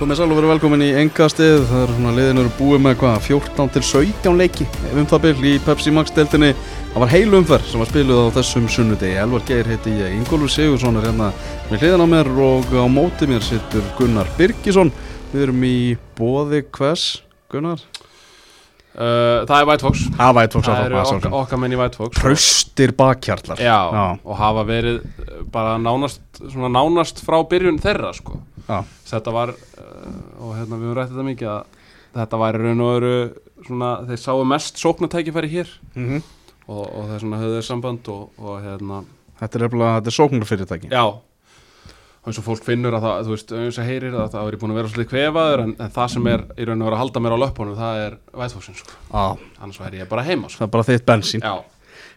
Komið sæl og verið velkomin í engastið, það er svona liðin eru búið með hvað, 14 til 17 leiki um það byrj í Pepsi Max deltinni. Það var heil umferð sem var spiluð á þessum sunnudegi. Elvar Geir heiti ég, Ingólfur Sigursson er hérna með hliðan á mér og á móti mér sittur Gunnar Birgisson. Við erum í bóði hvers, Gunnar? Uh, það er White Fox Það vært fólks Það að eru það okkar, okkar menn í White Fox Praustir bakkjarlar. Já, Já. og hafa verið uh, bara nánast, svona nánast frá byrjun þeirra sko. Já. Þetta var, uh, og hérna við höfum rætt þetta mikið að þetta var raun og veru svona, þeir sáu mest sóknartækifæri hér Mm og, og er svona höfðu þeir samband og, og hérna, Þetta er er sóknarfyrirtæki. já og eins og fólk finnur að það, þú veist, eins og heyrir að það er búin að vera svolítið kvefaður en, en það sem er í raun og veru að halda mér á löpunum það er Foxin sko. Já, annars væri ég bara heima sko. það er bara þitt bensín. Já,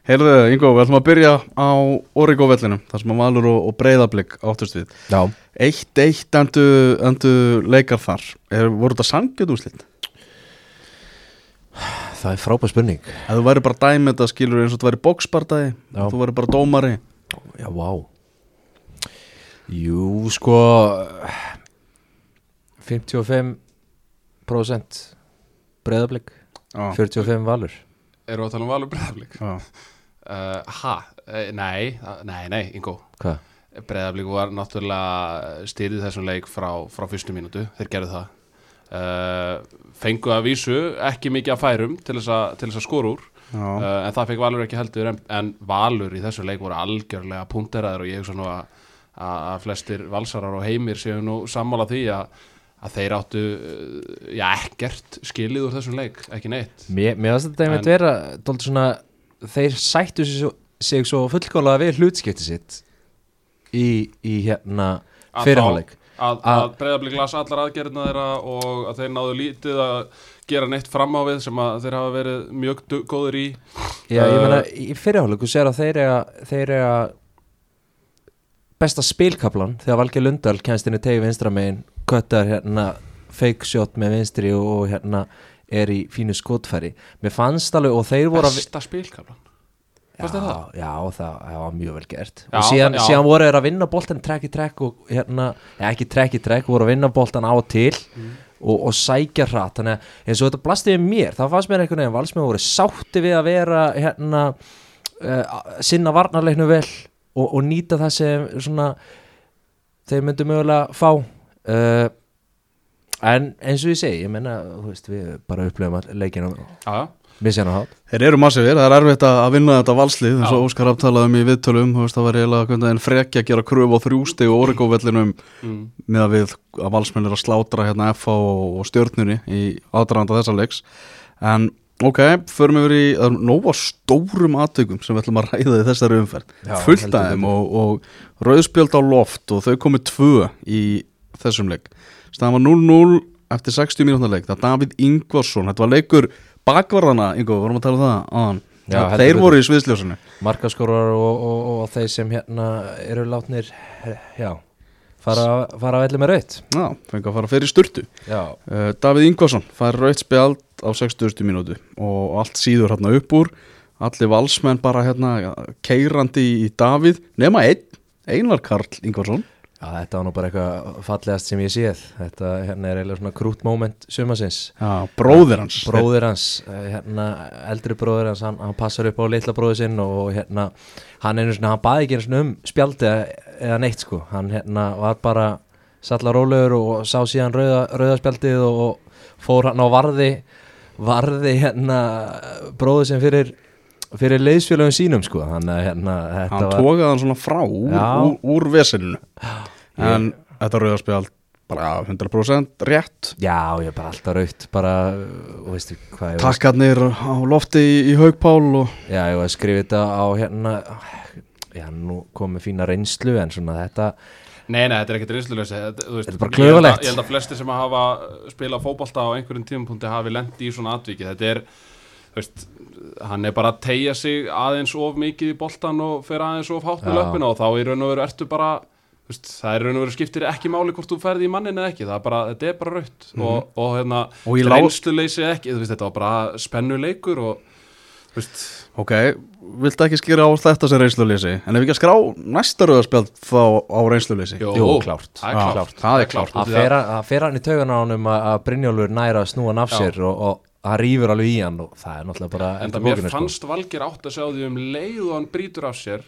Heyrðu, Ingo, við ætlum að byrja á Origo vellinum, þar sem að Valur og, og Breiðablík áttust við. Já, Eitt, eitt endu, endu leikar þar. Er, voru þetta sangjöð úrslit? það er frábær spurning Ef þú væri bara dæmið þetta skilur eins og þú væri bóksbardagi, þú væri bara dómari. Já, vá Jú, sko 55% breyðablík Já. 45 valur eru að tala um Valur Breiðablík Já. uh, Ha, uh, nei, uh, nei, nei, Ingo Hvað? Breiðablík var náttúrulega styrðið þessum leik frá, frá fyrstu mínútu, þeir gerðu það uh, fengu að vísu ekki mikið að færum til þess að, til þess að skora úr Já. uh, en það fekk Valur ekki heldur en, en Valur í þessu leik voru algjörlega punkteraður og ég hugsa nú að, að að flestir valsarar og heimir séu nú sammála því að, að þeir áttu uh, já, ekkert skilið úr þessum leik, ekki neitt. Mér, mér finnst þetta einmitt vera dóldi svona, þeir sættu sig svo, sig svo fullkóla við hlutskipti sitt í, í hérna Að fyrirháleik að, Að- að breyðablík las allar aðgerðina þeirra og að þeir náðu lítið að gera neitt fram á við sem að þeir hafa verið mjög góðir í. Já, ég Uh, meina, í fyrirháleiku sér að þeir þeir eiga besta spilkaplan þegar Valgeir Lundal kennst inn í tegi vinstra megin köttar hérna fake shot með vinstri og, og hérna er í fínu skotfæri. Mér fannst alveg og þeir voru besta spilkaflan. Já, það? já, það, það var mjög vel gert. Já, og síðan, það- síðan voru þeir að vinna boltan trekk í trekk og hérna, ja, ekki trekk í trekk voru að vinna boltan á og til Mm. og, og sækja hratt. Þannig að eins og þetta blasti við mér þá fannst mér einhvern veginn valsmenn voru sátti við að vera hérna uh, sinna varnarleiknu vel og, og nýta það sem svona þeir myndu mögulega fá uh, en eins og ég segi ég menna, þú veist, við bara upplifum að leikina Þeir eru massivir, það er erfitt að vinna þetta valslið eins og. Óskar aftalaði um í viðtölum, þú veist, það var eiginlega en frekja að gera kröfu á þrjústi og Origo vellinum Mm. með að við að valsmenn er að slátra hérna FH og, og stjörnunni í aðdraranda þessa leiks en ok, förum yfir í það er nóg á stórum aðtökum sem við ætlum að ræða í þessari umferð. Já, fullt af þeim og, og rauðspjöld á loft og þau komið tvö í þessum leik. Staðan var 0-0 eftir 60 mínútnar leik. Það er Davíð Ingvarsson, þetta var leikur bakvarðana, Ingo, vorum að tala um það áðan. Já, heldur þeir voru í sviðsljósinu. Markaskorar og, og, og þeir sem hérna eru látnir já, fara, fara að velli með raut já, fengi að fara fyrir sturtu. Já, Uh, Davíð Ingvarsson fær rautt spjald á 60. mínútu og allt síður hérna upp úr. Allir valsmenn bara hérna keirandi í Davíð nema einn, Einar Karl Ingvarsson. Já, þetta var nú bara eitthvað fallegast sem ég séð. Þetta hérna er eiginlega svona krút moment sumasins já, bróðir hans. Bróðir hans, eh, hérna eldri bróðir hans, hann, hann passar upp á litla bróðir sinn og hérna, hann einu svona hann baði ekki einu svona um spjaldi eða, neitt sko, hann hérna var bara sallar rólegur og sá síðan rauða, rauðaspjaldið og fór hann á varði varði hérna bróðir sinn fyrir fyrir leiðsfélagum sínum sko. Þannig að hérna hann tókaði hann svona frá úr, úr, úr veseninu en þetta rauðarspjald bara 100% rétt. Já, ég er bara alltaf raut bara, ég takkarnir á lofti í, í haugpál og Já, ég var að skrifa þetta á hérna Já, nú komið fína reynslu en svona þetta Nei, nei, þetta er ekkert reynsluleysi Þetta er bara klaufalegt. Ég held að flesti sem hafa spilað fótbolta á einhverjum tímapunkti hafi lendi í svona atviki Þetta er, þú veist, hann er bara að tegja sig aðeins of mikið í boltan og fer aðeins of hátt með Já. löppina og þá í raun og veru ertu bara þú veist, það er raun og veru skiptir ekki máli hvort þú ferði í mannin eða ekki, það er bara, þetta er bara raut og, og hérna, Mhm. Og ég lá- reynsluleysi ekki þú veist, þetta var bara spennuleikur og Veist, Ok, viltu ekki skýra á þetta sem reynsluleysi En ef við ekki að skrá næsta rauðarspjald þá á reynsluleysi Jó, Jú, klárt. Það er klárt. það er klárt. Það fer, hann í taugan á honum að, að Brynjólfur næra að snúa hann af sér og, og hann rýfur alveg í hann og það er náttúrulega bara En það mér bókinu, sko. fannst Valgir átt að sjá því um leið og hann brýtur af sér.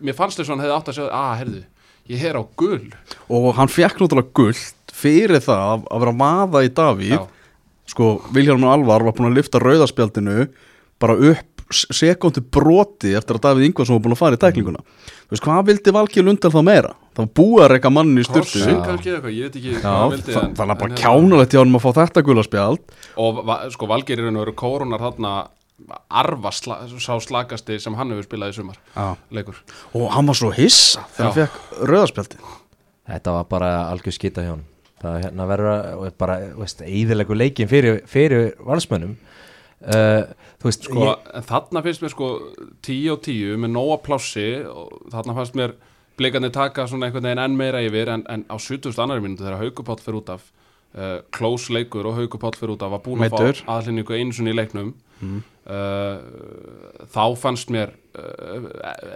Mér fannst þess að hann hefði átt að því að, herðu, ég er á gull Og hann fekk náttúrulega gullt fyrir það að- að vera að vaða í Davíð. Sko, Vilhjálmur Alvar var búin að lifta rauðarspjaldinu bara upp sekundu broti eftir að Davíð Ingvarsson var búin að fara í tæklinguna. Þú veist, hvað vildi Valgeir Lundal þá meira? Það var búið að reyka mannin í styrtu Krossing kannski eða eitthvað, ég veit ekki Já, hvað hann vildi það en- það er en bara kjánulegt hjá hann að fá þetta gulaspjald Og sko Valgir er veru kórunar þarna arfa sla, sá slagasti sem hann hefur spilað í sumar og hann var svo hissa þegar hann fekk rauðarspjaldi Þetta var bara algjör skita hjá hann Það hérna verður að og bara, veist, eðilegu leikin fyrir, fyrir valsmönnum uh, veist, sko, en þarna finnst mér sko 10 og 10 með nóga plássi og þarna fannst mér blikandi taka svona einhvern veginn enn meira yfir en, en á 70. annari minútu þegar Haukupáll fyrir út af uh, close leikur og Haukupáll fyrir út af var búin að Meiddur. fá aðlýningu einu sinni í leiknum uh, þá fannst mér uh,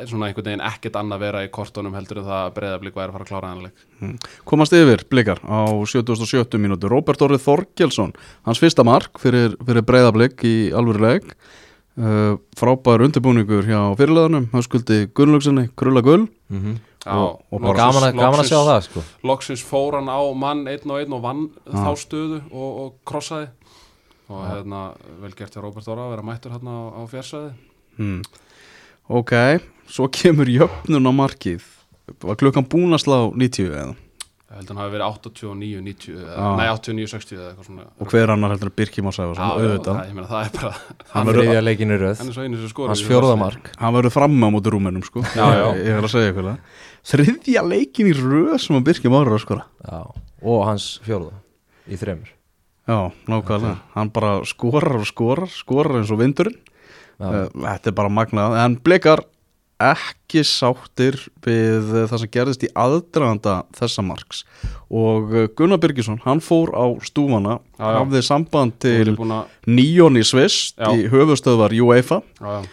svona einhvern veginn ekkert annað vera í kortunum heldur en það að breyðablík væri að fara að klára hann leik. Komast yfir blikar á 77 mínútu. Robert Orrið Þorkelsson hans fyrsta mark fyrir, fyrir breyðablik í alvöru leik. Uh, frábær undirbúningur hjá fyrirleðanum höskuldi Gunnlaugsinni, Krulla Gull. Mm -hmm. Og- og loksins- gaman, að, gaman að sjá loksins- það sko. loksins fór hann á mann einn og einn og vann þá stöðu og, og krossaði og hérna vel gert hjá Róbert Óra að vera mættur hérna á, á fjársæði hmm. ok, svo kemur jöfnun á markið. Var klukkan búin að slá 90 eða? Ég held að hann hafi verið 89, 90 eða, Já. nei 89, 60 eða eitthvað svona. Og hver annar heldur að Birkir Már Sæfarsson Já, já, auðvitað, ég meina það er bara hann verður þriðja leikin í röð. Hann er svo einu sem skora Hans fjórðamark hann verður framma á móti rúmenum sko. Já, já. ég, vil að segja það. Þriðja leikin í röð sem að er að skora. Já, og hans fjórða í þremur Já, nákvæmlega, hann bara skorar og skorar, skorar eins og vindurinn Já. uh, Þetta er bara magnað En blikar ekki sáttir við það sem gerðist í aðdraganda þessa marks og uh, Gunnar Birgisson, hann fór á stúfana Já, já. hafði samband til að Níón í Sviss í höfustöðvar UEFA já, já.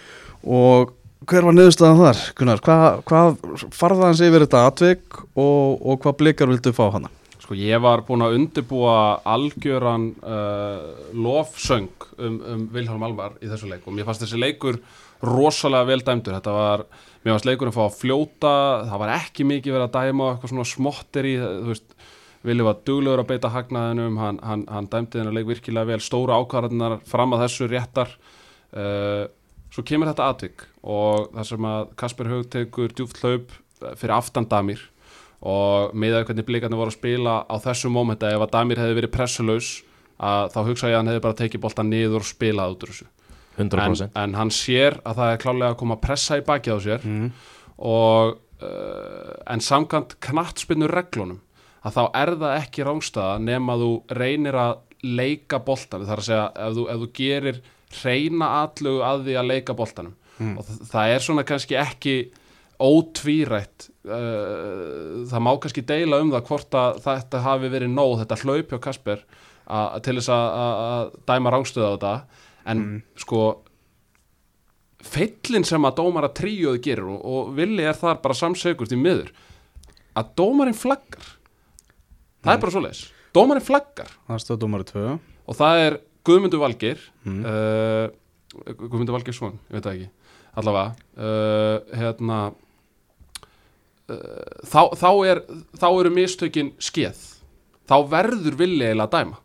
og hver var niðurstaðan þar? Gunnar, hvað, hvað farða hans yfir þetta atvik og, og hvað blikar vildu fá hana? Sko ég var búin að undirbúa algjöran uh, lofsöng um, um Vilhelm Alvar í þessu leik og mér fannst þessi leikur rosalega vel dæmdur. Þetta var, mér fannst leikurinn fá að fljóta það var ekki mikið verið að dæma eitthvað svona smottir í, þú veist Vili var duglegur að beita hagnaðinum hann, hann, hann dæmdi þennan leik virkilega vel stóra ákvarðanar fram að þessu réttar. Uh, svo kemur þetta atvik og það sem að Kasper Haug tekur djúft hlaup fyrir aftan Og miðað hvernig blikarnir voru að spila á þessu mómenta ef að Damir hefði verið pressulaus að þá hugsa ég að hann hefði bara tekið boltan niður og spilað út úr þessu. En, 100% en hann sér að það er klálega að koma að pressa í bakið á sér og uh, en samkvæmt knattspinnu reglunum að þá er það ekki rángstaða nema þú reynir að leika boltan þar að segja ef þú, ef þú gerir reyna allugu að því að leika boltanum. Og það, það er svona kannski ekki ótvírætt uh, það má kannski deila um það hvort að þetta hafi verið nóg þetta hlaup hjá Kasper að, til þess að, að að dæma rángstöða á þetta. En sko feillin sem að dómara tríóði gerir og, og villi er þar bara samsökust í miður að dómarinn flaggar. Það er bara svoleiðis. Dómarinn flaggar. Það stöð dómari 2 og það er Guðmundur Valgir uh, Guðmundur Valgir svon, ég veit það ekki allavega uh, hérna þá, þá, er, þá eru mistökin skeð þá verður villi eiginlega að dæma.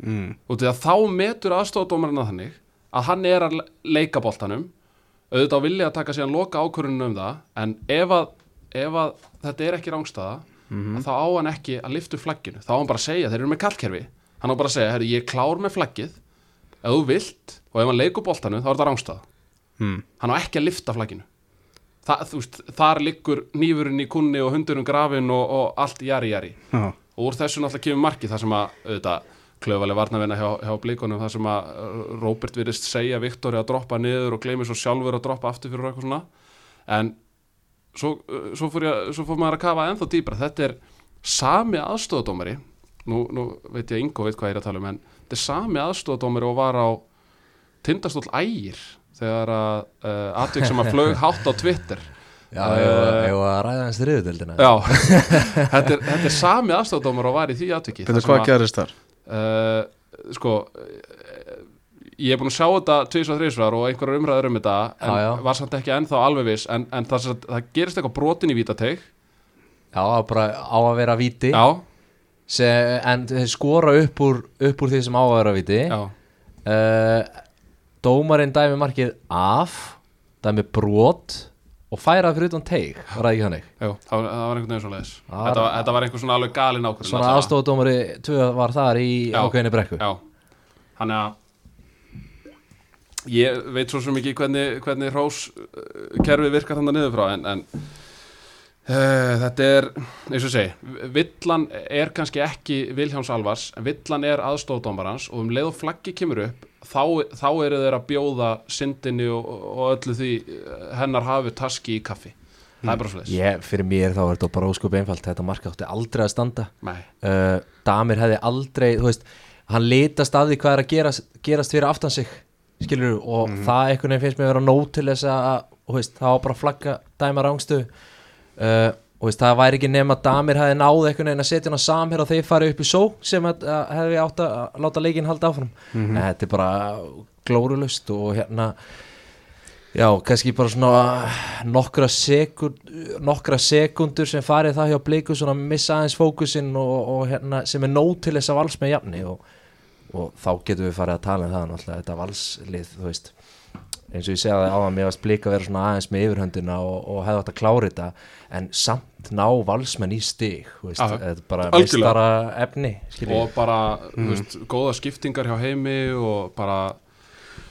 Mm. og því að þá metur aðstofadómarinn að þannig að hann er að le- leika boltanum. Auðvitað vilja að taka síðan loka ákvörunum um það en ef að, ef að þetta er ekki rángstaða að þá á hann ekki að lifta upp flagginu. Þá á hann bara að segja, þeir eru með kallkerfi. Hann á bara að segja, herri, ég er klár með flaggið. Ef þú vilt og ef hann leikur boltanum þá er þetta rángstaða Mm. hann á ekki að lifta flagginu Þa, þú veist, þar liggur nýfurinn í kunni og hundurinn grafin og, og allt jari jari. Já, og úr þessu náttúrulega kemur markið þar sem að auðvitað klöfaleg varnavinna hjá, hjá blíkonum þar sem að uh, Róbert virðist segja Viktori að droppa niður og gleymi svo sjálfur að droppa aftur fyrir eitthvað svona. En svo, uh, svo, fór ég, svo fór maður að kafa ennþá dýbra þetta er sami aðstofadómari nú, nú veit ég Ingo veit hvað ég er að tala um en þetta er sami aðstofadómari og var á tindastóll ægir þegar að uh, atvik sem að flög hátt á Twitter. Já, Eh, ég var að ræða hans þriðutöldina Já, þetta er, þetta er sami aðstofdómar og var í því þar sem hvað að- gerist þar? uh, sko ég er búin að sjá þetta tvís og þrísvar og einhverjar umræður um þetta en Já, já. var samt ekki ennþá alveg viss en, en það, sem sagt, það gerist eitthvað brotin í vítateig. Já, bara á að vera víti. Já, sem, En þeir skora upp úr, upp úr því sem á að vera víti. Já, uh, Dómarinn dæmi markið af Dæmi brot Og færa fyrir utan teig Var það ekki þannig? já það, var, einhvern veginn svo leiðis þetta, þetta var einhver svona alveg galin ákvörðun Svona tvö var þar í ákveðinni brekku. já, þannig að ég veit svo sem ekki hvernig, hvernig hrós uh, kerfið virkar þannig niður frá en, en uh, þetta er eins og segi, villan er kannski ekki Vilhjáms Alvars en villan er aðstofdómarans og um leið og flaggi kemur upp þá, þá eru þeir að bjóða syndinni og, og öllu því uh, hennar hafi taski í kaffi. Það er bara svo Ég, fyrir mér þá er þetta bara óskup einfalt. Þetta marka átti aldrei að standa. Uh, Damir hefði aldrei veist, hann litast af því hvað er að gerast, gerast fyrir aftan sig skilur og það einhvern veginn finnst mér að vera nóg til þess að veist, það var bara að flagga dæma rángstu uh, og veist, það væri ekki nema að Damir hefði náð einhvern veginn að setja hann á samherr og þeir fari upp í só sem hefði átt að láta leikinn halda áfram. En þetta er bara glórulust og hérna Já, kannski bara svona nokkra, sekund, nokkra sekundur sem farið það hjá bliku svona missa aðeins fókusinn og, og hérna, sem er nóg til þess að vals með jafni og, og þá getum við farið að tala um það náttúrulega, þetta valslið, þú veist. Eins og ég segja það á að mér varst blika að vera svona aðeins með yfirhöndina og, og hefði átt að klára þetta en samt ná valsmenn í stig er bara mistara efni skiljið. og bara, þú veist, góða skiptingar hjá heimi og bara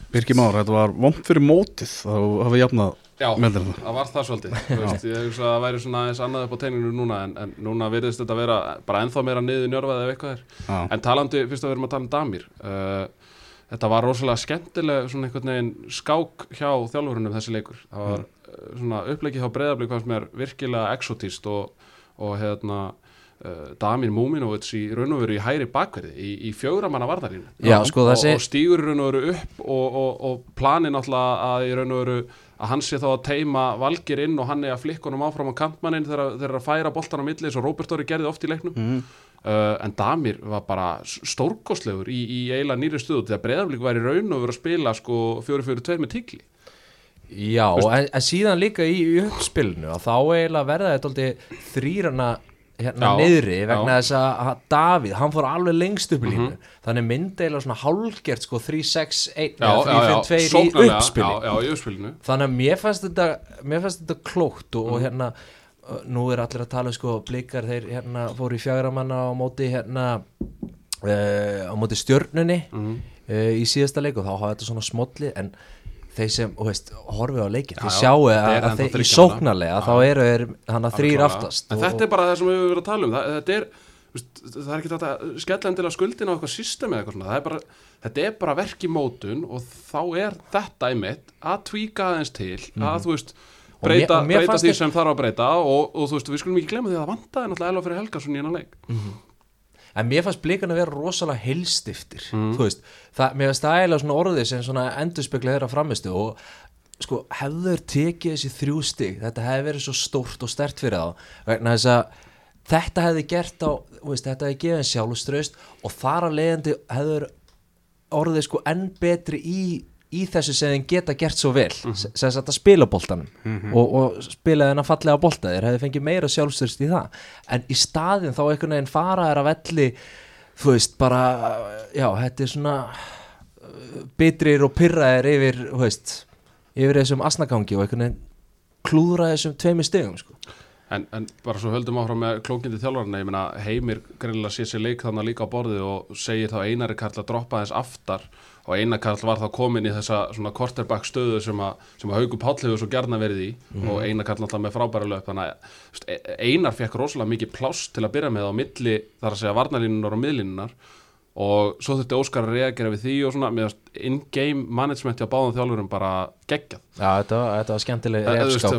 Birgir Már, þetta var vond fyrir mótið þá hafa jafnað Já, meldir það það var það svolítið Þú veist, Ég hugsa að það væri svona aðeins annað upp á teininu núna en, en núna virðist þetta vera bara ennþá meira niður njörfað ef eitthvað er. Já. En talandi, fyrst að við erum að tala um Damir uh, Þetta var rosalega skemmtileg svona einhvern veginn skák hjá þjálfurunum þessi leikur. Það var uh, svona upplegið hjá breyðablík hvað sem er virkilega exotist og, og hérna uh, Damir Múminovits í raun og veru í hæri bakverði í, í fjögra manna varðarínu sko, og, og stígur í raun og veru upp og, og, og planið náttúrulega að í raun og veru að hann sé þá að teima valgir inn og hann er að flikka honum áfram á kantmannin þegar þeir eru að færa boltan á milli eins og Robert Orri gerði oft í leiknum. Mhm. uh, en Damir var bara s- stórkostlegur í, í eiginlega nýri stuðu þegar Breiðablík var í raun og veru að spila sko 4-4-2 með tigli Já, en, en síðan líka í, uppspilinu að þá eiginlega verða þetta aldrei þrýrana hérna Já, niðri vegna já. þess að Davíð, hann fór alveg lengst upp í línu Mhm. þannig myndi eiginlega svona hálfgert sko 3-6-1 já, já, já, 3-5-2 í uppspilinu þannig að mér fannst þetta mér fannst þetta klókt og, Mhm. og hérna uh, nú er allir að tala sko blikar þeir hérna fóru í fjagramanna á móti hérna uh, á móti stjörnunni Mhm. uh, í síðasta leik og þá hafa þetta svona smolli en þeir sem, þú veist, horfið á leikin þeir já, sjáu að, að þeir í sóknarlega Já, þá eru þeir hann að þrýr aftast en þetta er bara það sem við höfum verið að tala um. Það, þetta er þú veist, það er ekki þetta að skella endilega skuldin á eitthvað system eða eitthvað svona, er bara, þetta er bara verk í mótun og þá er þetta einmitt að tvíka aðeins til að þú veist Mhm. Og mér- breyta, og mér breyta því sem þarf að breyta og, og þú veist, við skulum ekki glemma því að það vantaði náttúrulega Elva fyrir Helgason í hennar leik en mér fannst blikan að vera rosalega heilstiftir Mhm. þú veist, það, mér fannst það eiginlega svona orðið sem svona endurspegla þeirra framistu og sko, hefður tekið þessi þrjú stig þetta hefði verið svo stórt og stert fyrir þá vegna þess að þetta hefði gert á, veist, þetta hefði gefið sjálfströst og þar að leiðandi hefður orðið sko enn betri í, í þessu sem þeim geta gert svo vel Mhm. sem sem að spila boltanum og, og spila þennan fallega bolta þeir hefði fengið meira sjálfstyrst í það en í staðin þá einhvern veginn fara þær að velli þú veist bara já þetta er svona uh, bitrir og pyrraðir yfir veist yfir þessum asnagangi og einhvern veginn klúðra þessum tveimur stegum sko. En, en bara svo höldum áfram með klókindi þjálfarna, ég meina Heimir greinilega sé sér leik þannig líka á borðið og segir þá Einari Karl að droppa þess aftar og Einar Karl var þá komin í þessa svona quarterback stöðu sem að, sem að Hauku Páll hefur svo gjarna verið í. Og Einar Karl náttúrulega með frábæra löp. Þannig að E- Einar fekk rosalega mikið pláss til að byrja með á milli þar að segja varnalínunar og miðlínunar og svo þurfti Óskar að reagera við því og svona með in-game managementi á báðum þjálfurum bara geggjað. Já þetta var, þetta var skemmtileg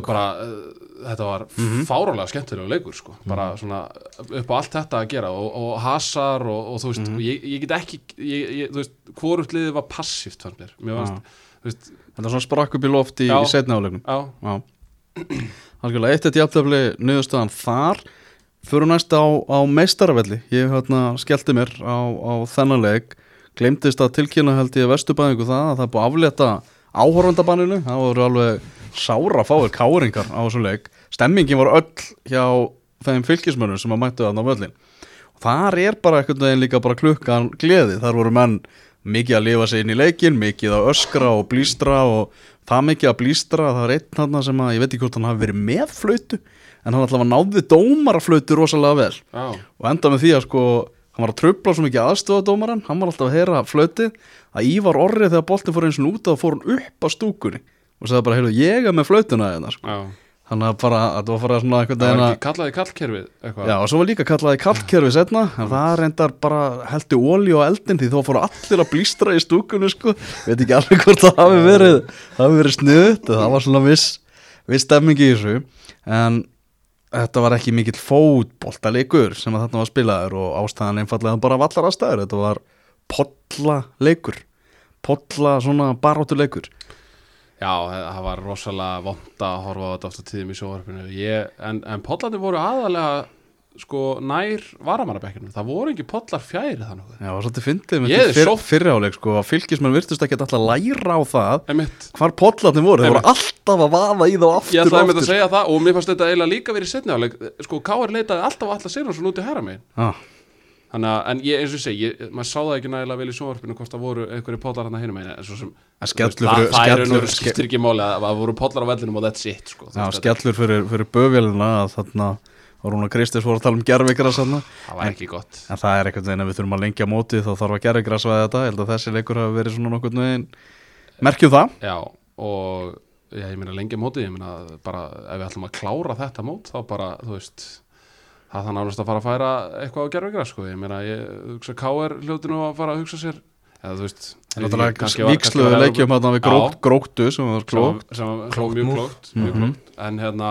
bara, uh, þetta var fárálega skemmtilegu leikur sko. bara svona upp á allt þetta að gera og, og hasar og, og þú veist, ég, ég get ekki ég, ég, þú veist, hvort liðið var passíft fannst mér, mér fannst veist, Þetta er svona sprakk upp í loft í, í setna álegnum já, Já. Algjörlega, eitt eitt jafntöfli niðurstöðan þar Fyrir næst á, á meistaravelli. Ég hérna, skellti mér á, á þennan leik. Glemdist að tilkynna held ég vestubæðingu það að það er búið að aflétta áhorfandabanninu. Það voru alveg sára fáir káringar á þessum leik. Stemmingin var öll hjá þeim fylgismönnum sem að mættu þarna völlin þar er bara einhvern veginn líka bara klukkan gleði, þar voru menn mikið að lifa sig inn í leikin, mikið að öskra og blístra og það mikið að blístra, það er einn hann sem að ég veit ekki hvort hann hafi verið með flautu en hann allavega náði dómaraflautu rosalega vel. Já, og enda með því að sko hann var að trubla svo mikið aðstofa dómaran hann var alltaf að heyra flautið að Ívar Orrið þegar boltin fór eins og út þá fór hann upp á stúkunni. Og sagði bara, heyrðu, ég er með flautuna hérna, sko. já. Þannig að bara, það var bara svona einhvern Það var ekki kallaði kallkerfið eitthvað? Já, og svo var líka kallaði kallkerfi setna en það reyndar bara heldi óli á eldin því þá fóru allir að blístra í stúkunni sko, veit ekki alveg hvort það hafi verið hafi verið þetta var ekki mikill fótboltaleikur sem að þarna var spilaður og ástæðan einfallega bara vallar aðstæður, þetta var pollaleikur polla svona baróttuleikur Já, það var rosalega vond að horfa á þetta ofta tíðum í sjóvarpinu en, en pollandi voru aðalega sko nær varamannabekkinum það voru ekki pollar fjæri þannig Já, og svolítið fyndið með er fyr, fyrriháleik sko, að fylgismenn virtust ekki alltaf læra á það Einmitt. hvar pollarnir voru, þeir voru alltaf að vaða í þá aftur ætlaði og aftur. segja það og mér fannst þetta eiginlega líka verið setni áleik sko Káar leitaði alltaf að alla Sigurðarsson út í herra megin ah, Þannig að, en ég, eins og ég segi, maður sá það ekki nægilega vel í sjónvarpinu hvort það voru einhverju pollar hann að hinum megin það, það skiptir ekki máli að það voru pollar á vellinum og that's it sko, Já, þetta- skellur fyrir, fyrir böfélina að þarna og Rúna Kristins voru að tala um gerfigras þarna það var ekki gott. en það er einhvern veginn að við þurfum að lengja mótið þá þarf að gerfigras við þetta, ég held að þessi leikur hafi verið svona nokkurn veginn merkjum það? Já, og já, ég meina lengi mótið, ég meina bara ef við ætlum að klára þetta mót þá bara, þú veist það þannig ánast að fara að færa eitthvað á gerfingra sko, ég meina, ég hugsa Káar hljóti nú að fara að hugsa sér eða þú veist En var leikjum hérna við gróktu sem var mjög klókt, mjög Mhm. klókt. En hérna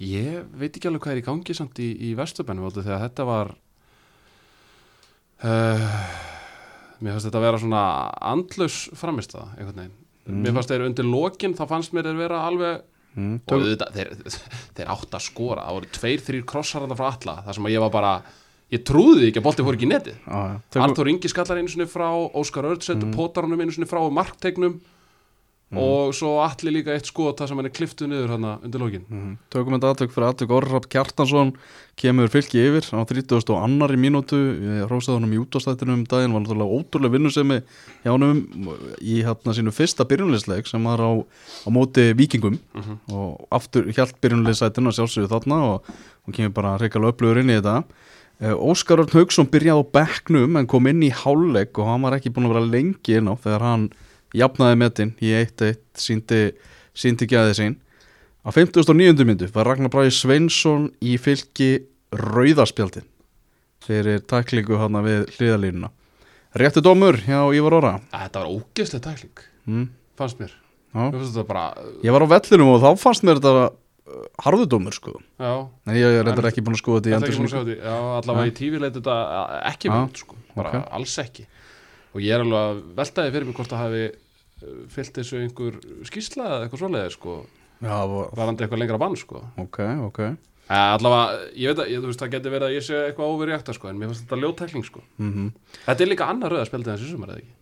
ég veit ekki alveg hvað er í gangi samt í, í Vesturbænum þegar þetta var uh, mér fannst þetta að vera svona andlus framist það einhvern veginn Mhm. mér fannst þeir undir lokin þá fannst mér þeir vera alveg mm, og auðvitað, þeir, þeir átt að skora það voru tveir, þrýr krossar þarna frá alla það sem að ég var bara, ég trúði ekki að bolti fór ekki í á, já. Tökum- Artur Ingi skallar einu sinni frá Óskar Mhm. mm. honum einu sinni frá marktegnum og svo allir líka eitt skot það sem hann er kliftuð niður hann undir lokin Mhm. Tökum þetta aðtök fyrir aðtök Orrab Kjartansson kemur fylki yfir á 30. og annari mínútu hrósaði honum í útastættinum um daginn var náttúrulega ótrúlega vinnusemi hjá honum í hérna sínu fyrsta byrjunleisleik sem var á, á móti vikingum Mhm. og aftur hjælt byrjunleisættinu að sjálfsögðu þarna og, og kemur bara reykjala upplöfur inn í þetta Eh, Óskar Örn Haugsson byrjaði á bekknum en kom inn í hálfleik og hann var ekki búin að vera lengi inn á þegar hann jafnaði metin í 1-1 síndi, síndi gæði sín. Á 59. myndu var Ragnar Bræði Sveinsson í fylki rauðarspjaldin fyrir taklingu hann við hliðalínuna réttu dómur hjá Ívar Óra Þetta var ógeðslega tækling, mm, fannst mér. Fannst bara, ég var á vellinum og þá fannst mér þetta uh, harðu dómur sko. Já. En ég er reyndar ekki búin að skoða þetta í búin allavega í tífi leit þetta uh, ekki vönd, sko, bara ok. alls ekki. Og ég er alveg að veltaði fyrir mig hvort það hafi fyllt þessu einhver skýrsla eða eitthvað svoleiði, sko. Já, og- varandi eitthvað lengra bann, sko. Ok, ok. Eh, Allavega, ég veit að, ég, þú veist, það getur verið að ég sé eitthvað óverið sko, en mér fannst þetta ljótækling, sko. Mm Þetta er líka annar rauða spjaldið þessi sumar, eða ekki?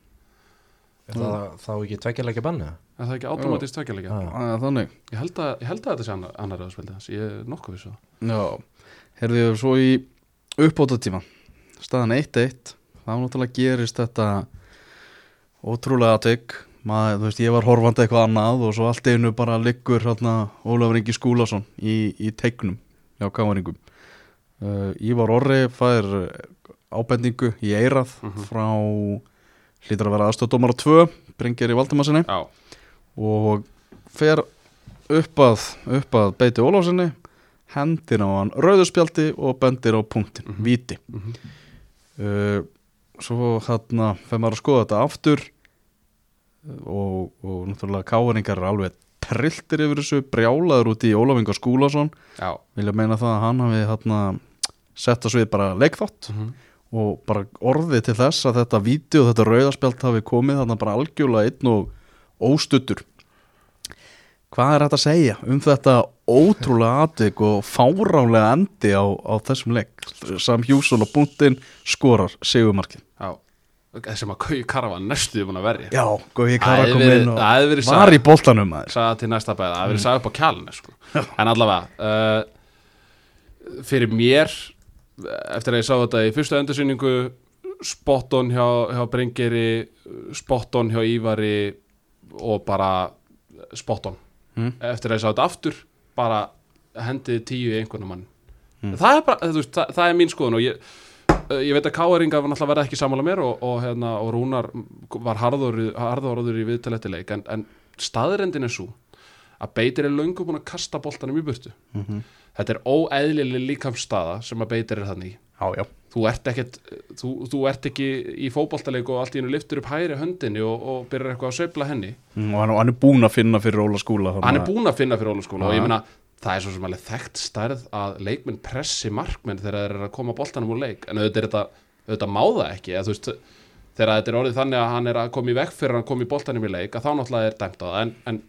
Er það þá ekki tveggjarleikja banni? Er það ekki automatist tvekjalega? Já. þannig. Ég held að, ég held að þetta sé annar, annar rauða spjaldið hans, ég er nokkuð vissu það. Já, herðið við svo í uppbótatíma staðan 1-1 þá náttúrulega gerist þetta ótrúlega aðtök maður, þú veist, ég var horfandi eitthvað annað og svo allt einu bara liggur hérna Ólafur Ingi Skúlason í, í tegnum hjá káaringum uh, Ívar Orri fær ábendingu í eirað Mhm. frá hlýtur að vera aðstofdómar á 2 Bringir í Valdimarsinni Já, og fer upp að, upp að beiti Ólafsinni hendir á hann rauðurspjaldi og bendir á punktin, Mhm. víti Mhm. uh, svo hérna fer maður að skoða þetta aftur og, og náttúrulega káeringar er alveg trilltir yfir þessu, brjálaður út í Ólafingar Skúlason, vilja meina það að hann hafi hérna sett á svið bara leikþátt Mhm. og bara orðið til þess að þetta vídeo, þetta rauðarspjald hafi komið þannig bara algjörlega einn og óstuttur hvað er þetta að segja um þetta ótrúlega atvik og fáránlega endi á, á þessum leik? Sam Hjússon og Búndin skorar segumarkið Já, sem að Kauji Kara var næstuði búin að verja. Já, Það Kara kom inn og var sagt- í boltanum sagði til næsta bæða, það hefur verið sagði upp á kjálni sko. en allavega uh, fyrir mér eftir að ég sá þetta í fyrstu endursýningu spotton hjá, hjá Bringeri spotton hjá Ívari og bara spotton Mm. eftir að ég sá þetta aftur bara hendið tíu í einhvern mann. Það, er bara, það, það er mín skoðun og ég, ég veit að Káeringa var náttúrulega verið ekki sammála mér og, og, hérna, og Rúnar var harður í viðtaleti leik en, en staðrendin er svo að Beitir er löngu búin að kasta boltanum í burtu. Þetta er óeðlileg líkamstaða sem að Beitir er þannig Já, já. Þú ert, ekkit, þú, þú ert ekki í fótboltaleik og allt í hennu liftur upp hæri höndinni og, og byrjar eitthvað að sveifla henni. Mm, og hann, er búinn að finna fyrir Óla skúla hann er búinn að finna fyrir Ólaskóla og Já. ég meina það er svo sem alveg þekkt stærð að leikmenn pressi markmenn þegar þeir eru að koma boltanum úr leik. En auðvitað þetta, auðvitað má það ekki eða, veist, þegar þetta er orðið þannig að hann er að koma í vekk fyrir að hann koma í boltanum í leik að þá náttúrulega er dæmt á það. En, en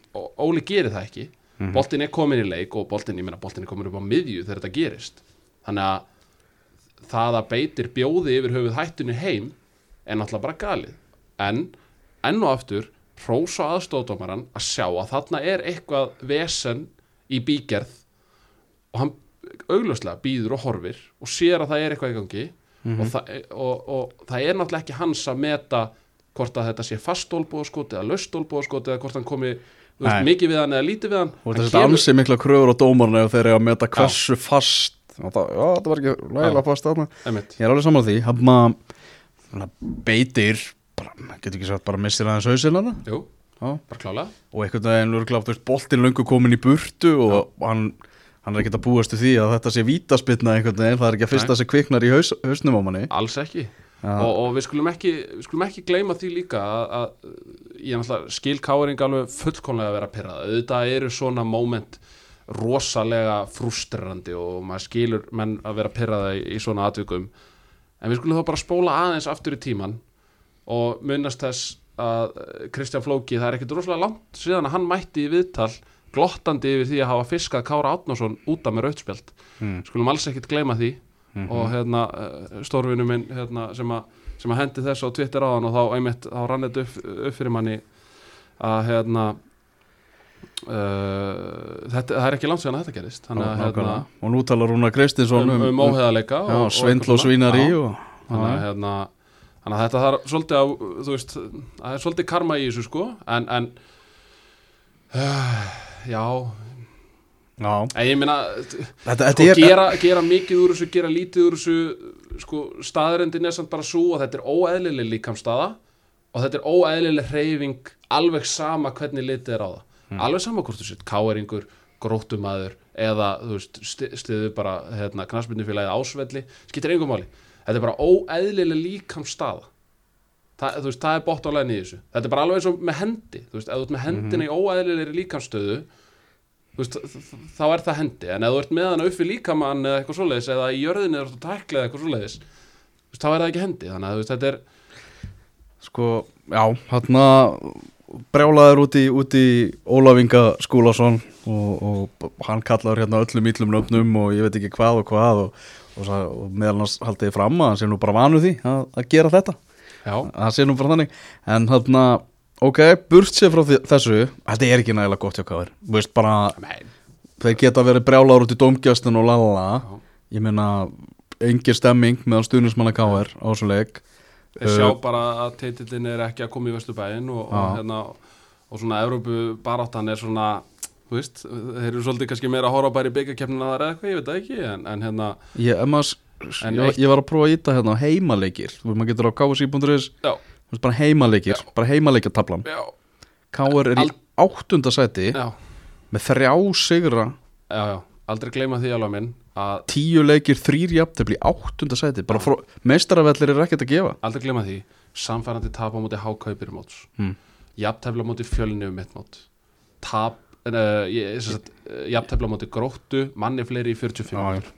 Óli gerir það ekki. Boltin er komin í leik og boltin, ég meina boltin er komin upp á miðju þegar þetta gerist. Þannig að það að beitir bjóði yfir höfuð hættunni heim er náttúrulega bara galið. En enn og aftur er í bígerð og hann augljóslega býður og horfir og sér að það er eitthvað í gangi og, það, og, og það er náttúrulega ekki hans að meta hvort að þetta sé fast olbúðaskot eða löst olbúðaskot eða hvort hann komi veist, mikið við hann eða lítið við hann. Og þetta ansi mikla kröfur á dómarna og þeir eru að meta hversu fast og það, já, það var ekki nægilega fast þarna. Ég er alveg saman á því. Hann beitir bara, getur ekki sagt, bara missir aðeins hausinn hana Jú, Já. Bara klálega. Og einhvern veginn er klátt, boltin löngu komin í burtu og hann, hann er ekki að búast til því að þetta sé vítaspilna einhvern veginn, það er ekki að fyrsta sem kviknar í haus, hausnum á manni. Alls ekki. Já. og, og við skulum ekki við skulum ekki gleyma því líka að, að ég náttúrulega skil káring alveg fullkomlega að vera pyrrað auðvitað eru svona moment rosalega frustrerandi og maður skilur menn að vera pyrraða í, í svona atvikum. En við skulum þá bara spóla aðeins aftur í tíman og munnast þess að eh, Kristján Flóki, það er ekkit rosalega langt síðan að hann mætti í viðtal glottandi yfir því að hafa fiskað Kára Átnason út af með rautspjald Mm. skulum alls ekkit gleyma því. Mhm. og hérna stórvinu minn hérna, sem, a, sem að hendi þessu á Twitter á hann og þá einmitt þá rann þetta upp, upp fyrir manni að hérna uh, þetta, það er ekki langt síðan að þetta gerist. Þannig að hérna, og nú talar Rúnar Kristinsson um, um óheðaleika já, svindl og svínari og, þannig að hérna þannig að þetta þarf svolítið á þú veist, það er svolítið karma í þessu sko. En, en uh, já, en ég þetta sko, er gera, gera mikið úr þessu, gera lítið úr þessu sko, staðrendin er samt bara svo að þetta er óeðlileg líkamstaða og þetta er óeðlileg hreyfing alveg sama hvernig litið er á það. Alveg sama hvort þú sett káeringur gróttumæður eða þú veist sti- stiðu bara hérna, knarsbyrnufélagið ásvelli skiptir engum máli þetta er bara óeðlileg líkamstaða það, þú veist, það er bótt á læni í þessu. Þetta er bara alveg eins og með hendi. Þú veist, ef þú ert með hendina í óeðlilegri líkamstöðu veist, þá er það hendi. En ef þú ert með hana uppi líkamann eða eitthvað svoleiðis eða í jörðinni eða tækla eða eitthvað svoleiðis þá er það ekki hendi. Þannig að þetta er sko, já, hérna brjálaður út í, í Ólaf Inga Skúlason og, og hann kallaður hérna öllum íllum nöfnum og ég veit ekki hvað og hvað og, og, sa- og meðal hans haldiði fram að hann sé nú bara vanu því að, að gera þetta. Það sé nú bara þannig. En hérna, ok, burt sér frá þessu þetta er ekki nægilega gott hjá káður veist bara, nei, þeir geta verið brjálaður út í dómgjastin og lalala Já. ég meina, engin stemming meðan stuðnismanna káður á svo leik. Þeir sjá bara að titillin er ekki að koma í Vesturbæin og, og, hérna, og svona Evrópu baráttan er svona þú veist, þeir eru svolítið kannski meira að horfa bara í byggakefnina þar eða eitthvað, ég veit það ekki en, en hérna, Ég, maður, En ég, eitt- ég var að prófa að íta hérna á heimaleikir Þú veist, maður getur á veist, bara heimaleikir, Já. bara heimaleikjartablan Káur er í Al- áttunda sæti já. með þrjá sigra. Já, já, aldrei gleyma því alveg minn að tíu leikir, þrýr jafntefli í áttunda sæti bara frá, meistaravellir er ekkert að gefa. Aldrei gleyma því samfærandi tap á móti hákaupir móts. Mm. jafntefla á móti fjölni um mitt mót. Tap uh, sagt, uh, jafntefla á móti gróttu manni fleiri í 45 Já, já. mínútur.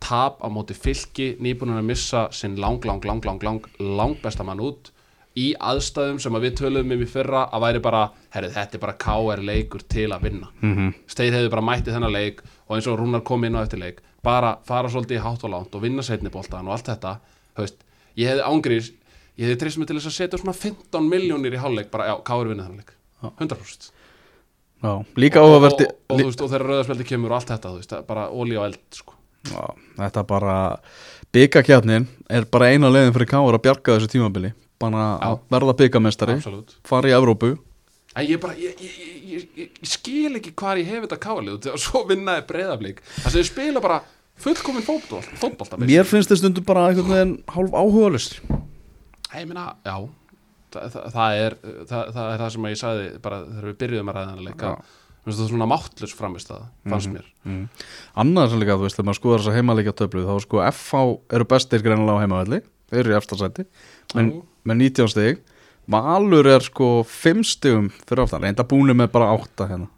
tap á móti fylki nýbúin að missa sinn lang, lang, lang, lang, lang, lang besta mann út í aðstæðum sem að við töluðum um í fyrra að væri bara, herrið, þetta er bara KR leikur til að vinna mm -hmm. Steið hefði bara mætti þennan leik og eins og Rúnar kom inn á eftir leik bara fara svolítið í hátt og lánt og vinna setniboltan og allt þetta, veist ég hefði ángrís, ég hefði trist mig til þess að setja svona 15 miljónir í hálfleik bara, já, KR vinna þennan leik, 100% Já, líka og, og, og, og, og þegar rauðarspeldi kemur og allt þetta, veist, það er bara ólí á eld sko. Já, þetta bara byggakjarnin er bara eina leiðin fyrir Káur að bjarga þessu tímabili. Bara að Já. verða byggamestari fara í Evrópu. En ég bara, ég, ég, ég, ég, ég, ég skil ekki hvar ég hef þetta káalið og svo vinnaði breyðaflik Það sem þau spila bara fullkomin fótból, fótbolta Mér finnst þetta stundum bara veginn hálf áhugalust Ég meina, já, það, það, er, það, það er það sem ég sagði bara þegar við byrjuðum að ræða leika Já. Mér finnst það svona máttlust framist það, fannst mér. mm. Annars er líka, þú veist, þegar maður skoðar þessa heimalegja töflu þá sko FH eru bestir greinilega á heimavelli. Þeir eru í eftirsæti með, Já. með 19 stig. Valur er sko 5 stigum fyrir aftan. Reynda búinu með bara 8 hérna.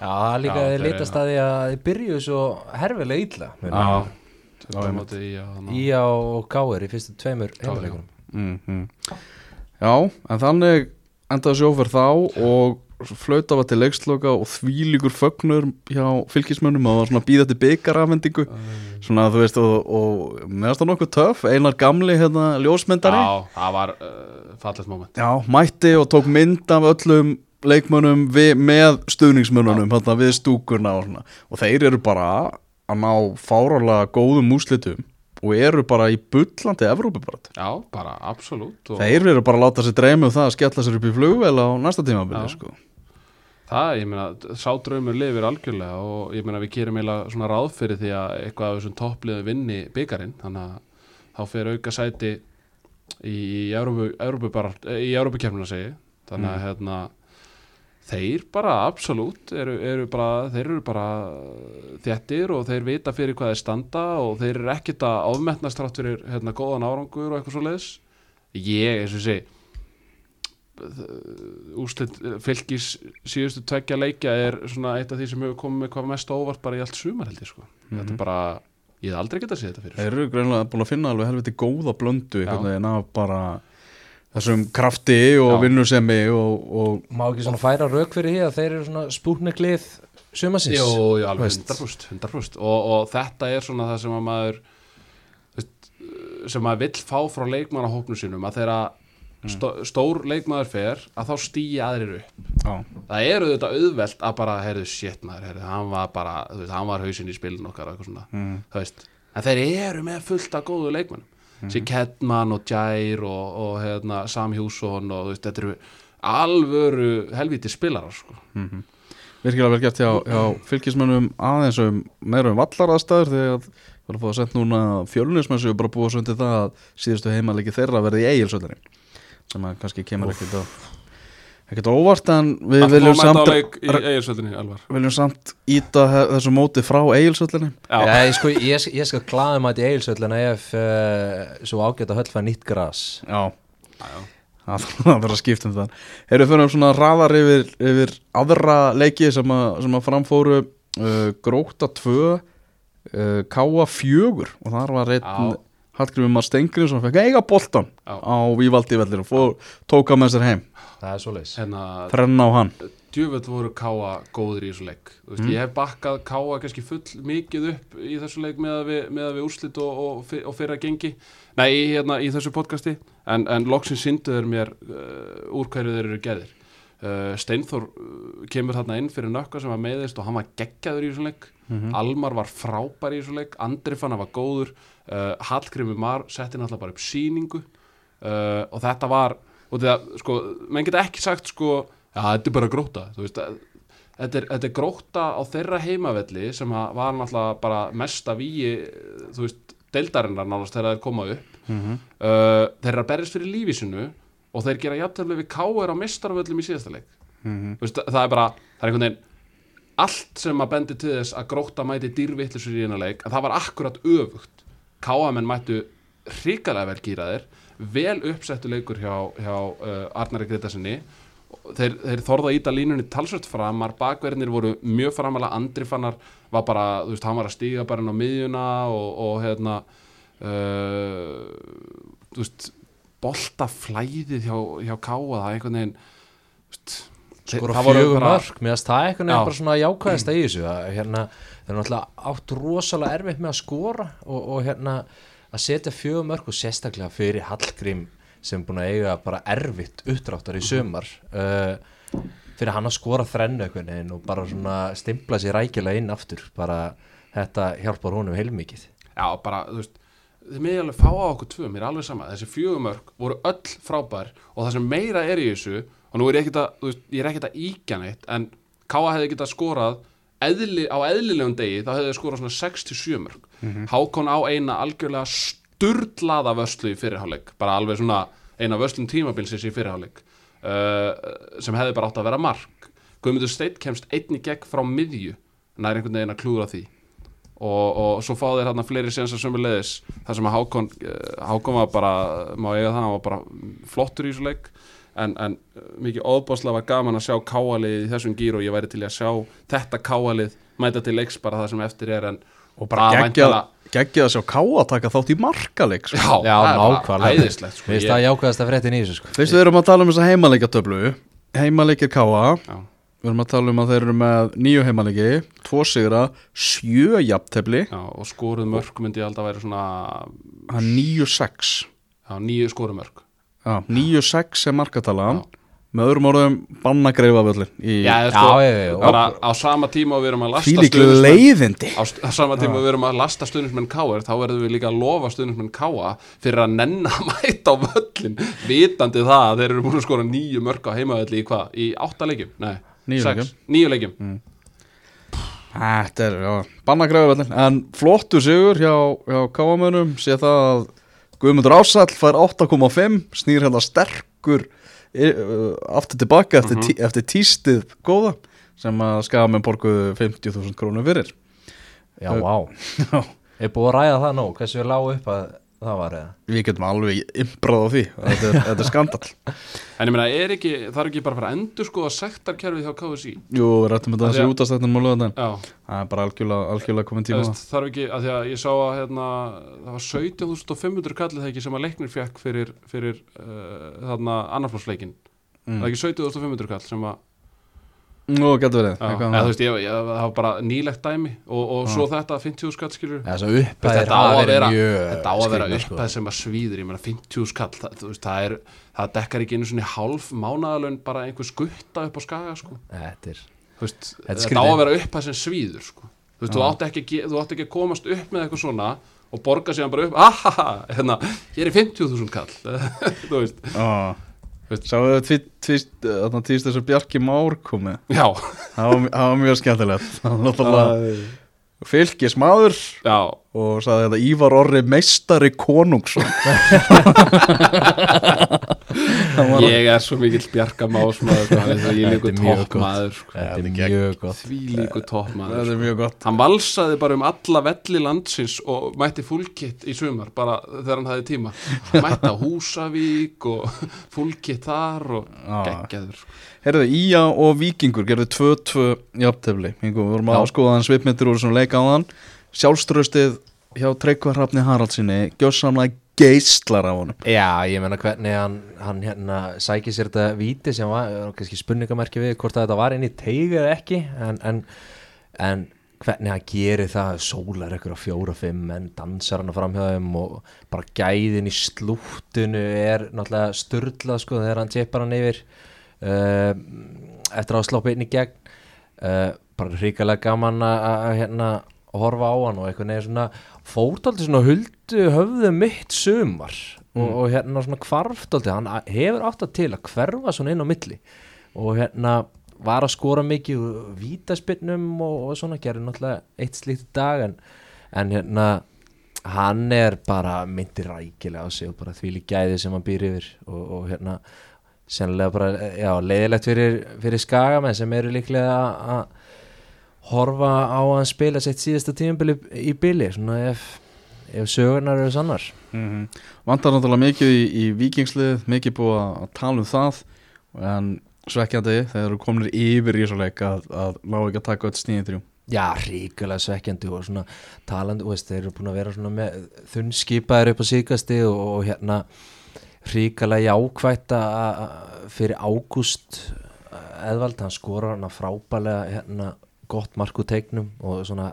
Já, er líka Já, að þeir litast að því að þið byrjuðu svo herfilega illa Já, er í að Ía og Káir í fyrstu tveimur heimleikunum mm, mm. Já, en þannig endaði sjófer þá og flauta var til leiksloka og þvílíkur fögnur hjá fylgismönnum og það var svona býða til byggarafendingu svona þú veist og, og meðast það nokkuð töff, einar gamli hérna ljósmyndari. Já, það var uh, fallegt moment. Já, mætti og tók mynd af öllum leikmönnum við, með stuðningsmönnunum hérna, við stúkurna og svona. Og þeir eru bara að ná fárálega góðum úslitum og eru bara í bullandi Evrópubarat Já, bara absolutt og Þeir eru bara að láta sér dreymi um það að skella sér upp í flugvel á næsta tímabili sko. Það, ég meina, sá draumur lifir algjörlega og ég meina við gerum eiginlega svona ráð fyrir því að eitthvað af þessum toppliðu vinni byggarinn, þannig að þá fer auka sæti í bara, Európukefnina segi, þannig að hérna þeir bara absolutt eru, eru bara, þeir eru bara þéttir og þeir vita fyrir hvað þeir standa og þeir eru ekkit að ofmetnast trátt fyrir hérna góðan árangur og eitthvað svo leiðis ég, eins og ég segi úslit fylgis síðustu tveggja leikja er svona eitt af því sem hefur komið með hvað mest óvart bara í allt sumar held ég sko. Þetta er bara, ég hef aldrei getað að sé þetta fyrir. Þeir eru greinlega búin að finna alveg helviti góða blöndu einhvern veginn af bara þessum krafti og Já. vinnusemi og, og Má ekki svona færa rauk fyrir því að þeir eru svona spúkneglið sumasins Jú, jú, alveg Veist. 100%, 100%. Og, og þetta er svona það sem að maður sem maður vill fá frá leikmannahópnu sínum að þeirra stó, stór leikmaður fer að þá stýja aðrir upp já, það er auðvitað auðvelt að bara heyrðu shit maður, heyrðu, hann var bara þú veist, hann var hausinn í spilin okkar og eitthvað svona mm. þú veist, en þeir eru með fullt af góðu leikmannum mm. sér Kedman og Jair og, og hérna, Sam Hjússon og veist, þetta eru alvöru helviti spilarar sko. virkilega vel gert hjá, hjá fylgismönnum aðeins um meira um vallaraðstæður þegar við erum að fá að senda núna fjölunismenn sem við bara búið svo undir það að síðustu heimalegi þeirra verði í eigilsöldarin sem að kannski kemur ekkert á ekkert óvart en við Allt viljum samt, leik í eiginsvöldinni alvar viljum samt íta þessu móti frá Já, ég, sko, ég, ég skal glaða maður í eigilsöllina ef uh, svo ágætt að höll fær nýtt gras. Já, já, já. það verður að skipta um það Erum við fyrir svona raðar yfir, yfir aðra leiki sem að, sem að framfóru uh, Gróta 2 uh, Káa 4 og þar var einn Já. Hallgrímur Mar Stengri sem fekk eiga boltan Já. á Vívaldi vellir og fór, tók að með sér heim. Það er svoleiðis. Hérna, þrenna á hann. djúvöld voru Káa góður í þessu leik. Þú veist, Ég hef bakkað Káa kannski full mikið upp í þessu leik með að við, með að við úrslit og, og, og fyrra gengi. Nei, hérna, í þessu podcasti. En, en loksins synduður mér uh, úr hverju þeir eru gerðir. Uh, Steinþór uh, kemur þarna inn fyrir nökka sem var meðist og hann var geggjaður í þessu leik. Almar var frábær í þessu leik. Andri fann að var góður uh, Hallgrimur Mar setti náttúrulega bara upp sýningu. Uh, og þetta var og þetta, sko, menn geta ekki sagt sko, já, þetta er bara gróta veist, að- þetta er, þetta er gróta á þeirra heimavelli sem var náttúrulega bara mesta víi þú veist, deildarinnar nánast þegar þeir koma upp. Uh, þeir eru að berjast fyrir lífísinu og þeir gera jafntöfli við káir á mistarvöllum í síðasta leik. Þú veist, það er bara, það er einhvern veginn allt sem að bendi til þess að gróta mæti dýrvittlisur í eina leik, að það var akkurat öfugt káamenn mættu hrikalega vel gýraðir vel uppsettu leikur hjá, hjá uh, Arnari Gretasinni þeir, þeir þorða íta línunni talsvört framar, bakverðinir voru mjög framalega, Andri fannar var bara, þú veist, hann var að stíga bara inn á miðjuna og, og hérna uh, þú veist boltaflæðið hjá, hjá Káa það einhvern veginn þú veist, skora bara- mörg finnst það einhvern Já. veginn bara svona jákvæðast að í þessu að, hérna, þeir eru náttúrulega átt rosalega erfitt með að skora og, og hérna að setja fjögur mörg og sérstaklega fyrir Hallgrím sem er búin að eiga bara erfitt uppdráttar í sumar uh, fyrir hann að skora þrennu og bara svona stimpla sér rækilega inn aftur. Bara þetta hjálpar honum heilmikið. Já, bara, þú veist þið meði alveg fá á okkur tvö, mér er alveg sama. Þessi fjögumörk voru öll frábær og það sem meira er í þessu og nú er ég ekkert að, þú veist, ég er ekkert að íkja neitt en Káa hefði getað skorað eðli, á eðlilegum degi þá hefði þið skorað svona 67 mörk Hákon á eina algjörlega sturlaða vörslu í fyrirháleik bara alveg svona eina vörslum tímabilsins í fyrirháleik uh, sem hefði bara átt að vera mark. Guðmundur Steinn kemst einn í gegn frá miðju. Nær einhvern veginn að klúra því. Og, og svo fá þeir hérna fleiri sénsar sömu leiðis þar sem að Hákon eh, Hákon var bara, má eiga það, hann var bara flottur í þessu leik en, en eh, mikið óbáslega var gaman að sjá káalið í þessum gýr og ég væri til að sjá þetta káalið mæta til leiks bara það sem eftir er en og bara geggjað geggjað að sjá Káa taka þátt í markaleik sko. já, Já, það er bara nákvæmlega. æðislegt sko. Ég- það jákvæðast að fréttin í þessu sko. við erum að tala um þessa heimaleikatöflu heimaleikir Káa Já. við erum að tala um að þeir eru með nýju heimaleiki tvo sigra, sjö jafntefli já, og skoruð mörk myndi ég alltaf væri svona hann nýju sex já, nýju skoruð mörk Já, 9-6 er markatalan. Já. með öðrum orðum banna greifa völlin í já, Já, sko, já, já, bara á sama tíma og við erum að lasta leiðindi. á, á sama tíma við erum að lasta stuðnismenn Káar þá verðum við líka að lofa stuðnismenn Káa fyrir að nenna að mæta á völlin vitandi það að þeir eru búin að skora nýju mörg á heimavölli í hvað? Í átta leikjum? Nei, sex. leikjum. Leikjum. Þetta er, já, banna greifa völlin en flottu sigur hjá, hjá Káamönum sé það að Guðmundur Ásall fær 8,5 snýr hérna sterkur uh, aftur tilbaka eftir, tí, eftir tístið góða sem að skamenn borguðu 50.000 krónur fyrir. Já, vá. Já, er búið að ræða það nú, hversu er lág upp að það var eða? Við getum alveg imbrað á því þetta er, þetta er skandal En ég meina, er ekki, það er ekki bara að fara að endur sko að sektarkerfið hjá KSI Jú, við rættum þetta því þessi að- útastættin múlu þetta Já, Það er bara algjörlega, algjörlega komin tíma á veist, þarf ekki að því að ég sá að hérna, það var 17.500 kallið það ekki sem að leiknir fekk fyrir, fyrir uh, þarna annarflósleikin Mm. Það er ekki 17.500 kall sem að Nú, getur verið. Ég, ég, það var bara nýlegt dæmi og, og svo þetta 50 skall skilur upphæðir þetta á að vera, mjög þetta á að vera skrýtnar, sko. sem að svíður, ég meina 50 skall það, veist, það, er, það dekkar ekki einu svona hálf mánaðalun bara einhver skutta upp á skaga sko. Þetta er veist, Þetta þetta á að vera upphæð sem svíður sko. þú, veist, þú, átti ekki, þú átti ekki að komast upp með eitthvað svona og borga síðan bara upp ahaha, hérna, hér er 50.000 kall þú veist, Sáu þau tvist, þarna tvist þessu Bjarki Már komið já, Það var, mjög skemmtilegt. Fylgis maður. Já. Og sagði þetta Ívar Orri meistari konungsson ég er svo mikill bjarkamás maður, sko, hann er svo ég líku toppmaður sko. Þetta er mjög gott. Því líku er mjög gott. Hann valsaði bara um alla velli landsins og mætti fullkitt í sumar bara þegar hann hafði tíma. Hann mætti á Húsavík og fullkitt þar og geggjaður Herðu, Ía og Víkingur gerðu 2-2 jafntefli. Við vorum að skoða hann svipmyndir úr svona leika á hann Sjálfströstið hjá Tryggvar Hrafni Haraldsinni Gjössamlega geislar af honum. Já, ég meina hvernig hann, hann hérna sækir sér þetta víti sem var kannski spurningamerki við hvort þetta var inn í teig eða ekki en, en, en hvernig hann gerir það sólar ykkur á fjóra-fimm menn dansar hann fram hjá þeim og bara gæðin í slúttinu er náttúrulega sturdlað sko þegar hann tippar hann yfir uh, eftir að sloppa inn í gegn. Uh, bara hrikalega gaman að hérna horfa á hann og eitthvað neður svona fórdaldi svona huldu höfðu mitt sumar og, og hérna svona kvarfdaldi hann hefur átt að til að hverfa svona inn á milli og hérna var að skora mikið vítaspinnum og, og svona gerði náttúrulega eitt slíkt dag en, en hérna hann er bara myndir rækilega á sig og bara því gæði sem hann býr yfir og, og hérna sennilega bara, já, leiðilegt fyrir, fyrir skagamenn sem eru líklega að horfa á að spila sitt síðasta tímabili í bili ef, ef sögurnar eru sannar mm -hmm. Vantar náttúrulega mikið í, í vikingslið Mikið búið að að tala um það En svekkjandi þegar þú komnir yfir í þessu leik að, að ná ekki að taka öll sníðin þrjú Já, ríkulega svekkjandi og svona talandi, veist, þeir eru búin að vera svona með þunnskipaðir upp á síkasti og, og hérna ríkulega jákvætt að að fyrir ágúst eðvald, hann skora hann frábælega hérna gott mark úr teiknum og svona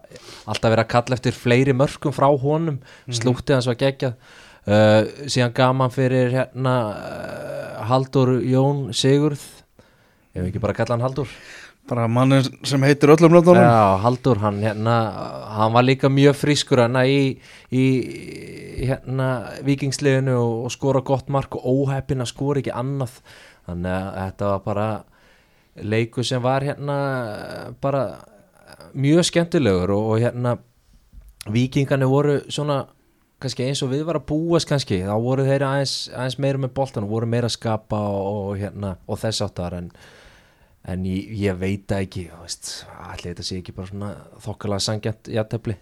alltaf verið að kalla eftir fleiri mörkum frá honum, slútti hans var geggjað. Uh, síðan gaman fyrir hérna uh, Haldur Jón Sigurð. Ef við ekki bara kalla hann Haldur bara mann sem heitir öllum löndunum Já, Haldur, hann hérna hann var líka mjög frískur hérna í, í hérna vikingsliðinu og, og skora gott mark og óheppin að skora ekki annað. Þannig að þetta var bara leiku sem var hérna bara mjög skemmtilegur og, og hérna vikingarnir voru svona kannski eins og við var að búast kannski þá voru þeir aðeins, aðeins meira með boltan og voru meira að skapa og, og hérna og þess áttar en en ég, ég veit ekki allir þetta sé ekki bara svona þokkalega sangjant játtöfli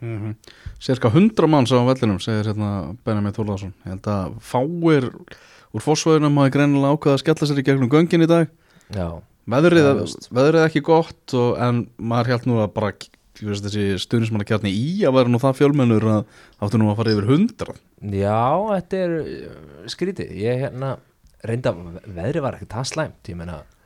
mm -hmm. Cirka 100 manns á vellinum segir hérna Benjamin Þórðarsson ég held að fáir úr fósvæðunum hafi greinilega ákveða að skella sér í gegnum göngin í dag veðrið, veðrið ekki gott og, en maður held nú að bara stuðnismannakjarni í að vera nú það fjölmennur að áttu nú að fara yfir 100 já, þetta er uh, skrítið, ég hérna reynda, veðri var ekki það slæmt ég meina þú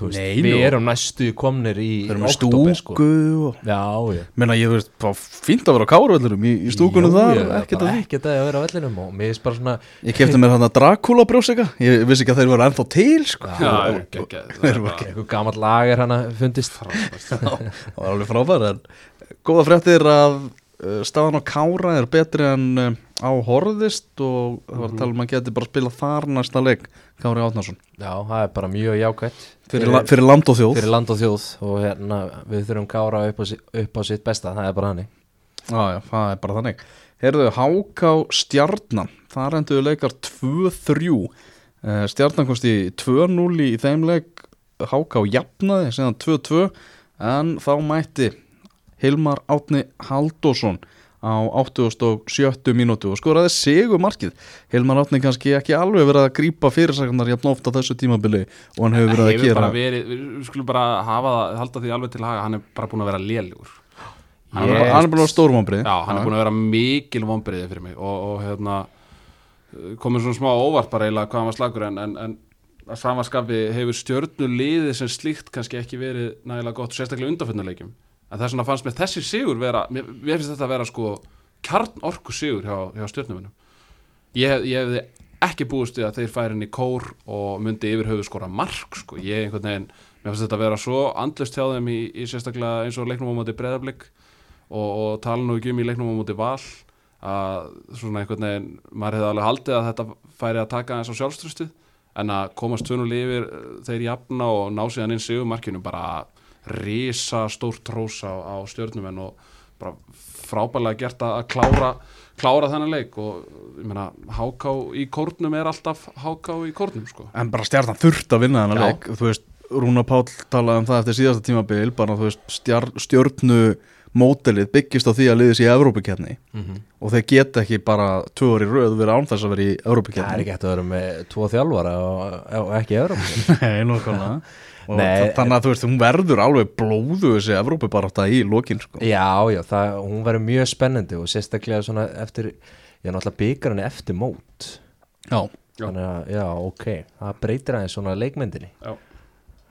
veist, Nei, við nú. erum næstu komnir í stúku sko. og já, já Meina ég veist, það fínt að vera á káruvöldurum í, í stúkunum þar, ekkert að ekkert að vera á vellinum og mér finnst bara svona Ég kefti mér hann að Dracula brjósika Ég vissi ekki að þeir voru ennþá til sko. Já, Og- ekki, ekki, það Þeir er voru bara einhver gammal lager hann að fundist. Það var alveg frábær en góða fréttir að uh, staðan á Kára er betri en uh, á Horðist og það var að tala um að geti bara spila þar næsta leik Kári Átnarsson já, það er bara mjög jákvætt. Fyrir, la, fyrir land og þjóð. fyrir land og þjóð og hérna við þurfum kára upp á, upp á sitt besta, það er bara hannig Já, já, það er bara þannig. Heyrðu, Háká Stjarnan þar enduðu leikar 2-3 uh, Stjarnan komst í 2-0 í þeim leik. Háká jafnaði, síðan 2-2 en þá mætti Hilmar Átni Halldórsson á 87. mínútu og skoraði sigur markið Hilmar Átni kannski ekki alveg verið að grípa fyrirsaknar jafn oft á þessu tímabili og hann hefur verið að hefur gera. bara verið, við skulum bara hafa halda því alveg til haga, hann er bara búin að vera lélugur hann er bara- hann er bara stórvombrið Já, hann er búin að vera mikil vombriði fyrir mig og, og hérna komið svona smá óvart bara eiginlega hvað hann var slagur en, en, en að samaskapi hefur stjörnu liði sem slíkt kannski ekki verið nægilega gott sérstaklega undanfjörnuleikjum en þess vegna fannst mér þessi sigur vera mér, mér finnst þetta að vera sko kjarn orku sigur hjá, hjá stjörnumunum ég, ég hefði ekki búist við að þeir færi inn í kór og myndi yfir höfu skora mark sko. ég einhvern veginn, mér finnst þetta að vera svo andlust hjá þeim í, í sérstaklega eins og leiknum á móti breðablик og, og tala nú ekki um í leiknum á móti val að svona einhvern veginn maður hefði alveg haldið að þetta færi að taka eins á sjálfströstið en að komast tvunul yfir eh, þeir jafna og ná síðan inn sigumarkinu bara risa stórt trós á, á stjörnumenn og bara frábælega gert að að klára klára þennan leik og ég meina háká í kórnum er alltaf háká í kórnum sko. En bara stjarnan þurft að vinna þennan Já. leik. Þú veist, Rúna Páll talaði um það eftir síðasta tímabil bara þú veist, stjar, stjörnu mótelið byggist á því að liðið sé í Evrópukjarni og þeir geta ekki bara tvö orði röð verið án þess að vera í það er ekki hægt að vera með tvo þjálfara og, og ekki Európa Nei, og Nei, þa- þannig að þú veist, hún verður alveg blóðu þessi Evrópu bara átt í lokin sko. já, já, það, hún verður mjög spennandi og sérstaklega svona eftir er náttúrulega byggar henni eftir mót Já, Já. þannig að, já, ok það breytir aðeins svona leikmyndinni Já.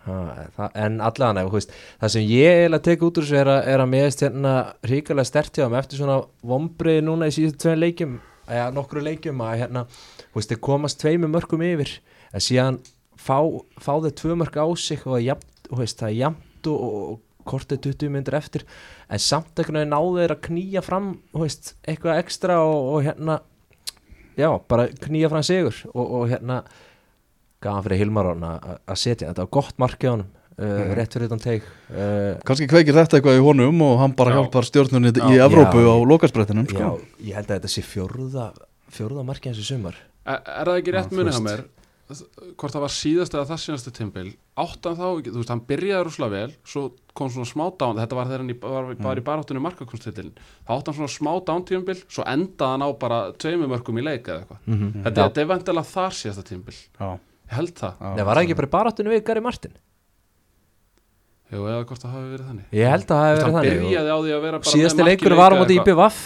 ha, það, en allan ef, veist, það sem ég eiginlega tek út úr þessu er að, er að meðist hérna ríkulega stert hjá þeim eftir svona vombriði núna í síðustu tveim leikjum eða nokkru leikjum að hérna þú veist, þeir komast tveimu mörgum yfir en síðan fá, fá þeir tvö mörg á sig og, það er jafnt og, og kortið 20 myndir eftir en samt veginn náðu þeir að knýja fram veist, eitthvað ekstra og, og hérna já, bara knýja fram sigur og, og hérna gaman fyrir Hilmar að að setja þetta var gott mark hjá honum uh, rétt fyrir þetta teik uh, kannski kveikir þetta eitthvað í honum og hann bara Já. hjálpar stjórnunni í. Evrópu Já. á lokasprettinum já, sko. ég held að þetta sé fjórða fjórða marki hans í sumar Er, er það ekki rétt munið á mér hvort það var síðast eða það síðastu tímbil áttan þá, þú veist, hann byrjaði rúslega vel svo kom svona smá dán þetta var þegar hann í, var, var í baráttunni markakunstillin þá átti hann svona smá dán tímbil svo endaði hann á bara tveimur mörgum í leik eða eitthvað. Mm -hmm. þetta, þetta er vantilega þar síðasta tímbil. Ég held það, Já, Nei, var það ekki bara í baráttunni við Gary Martin? jú, eða hvort það hafi verið þannig. Ég held að það Hann verið þannig. byrjaði á því að vera og bara Síðasti leikur leika var á móti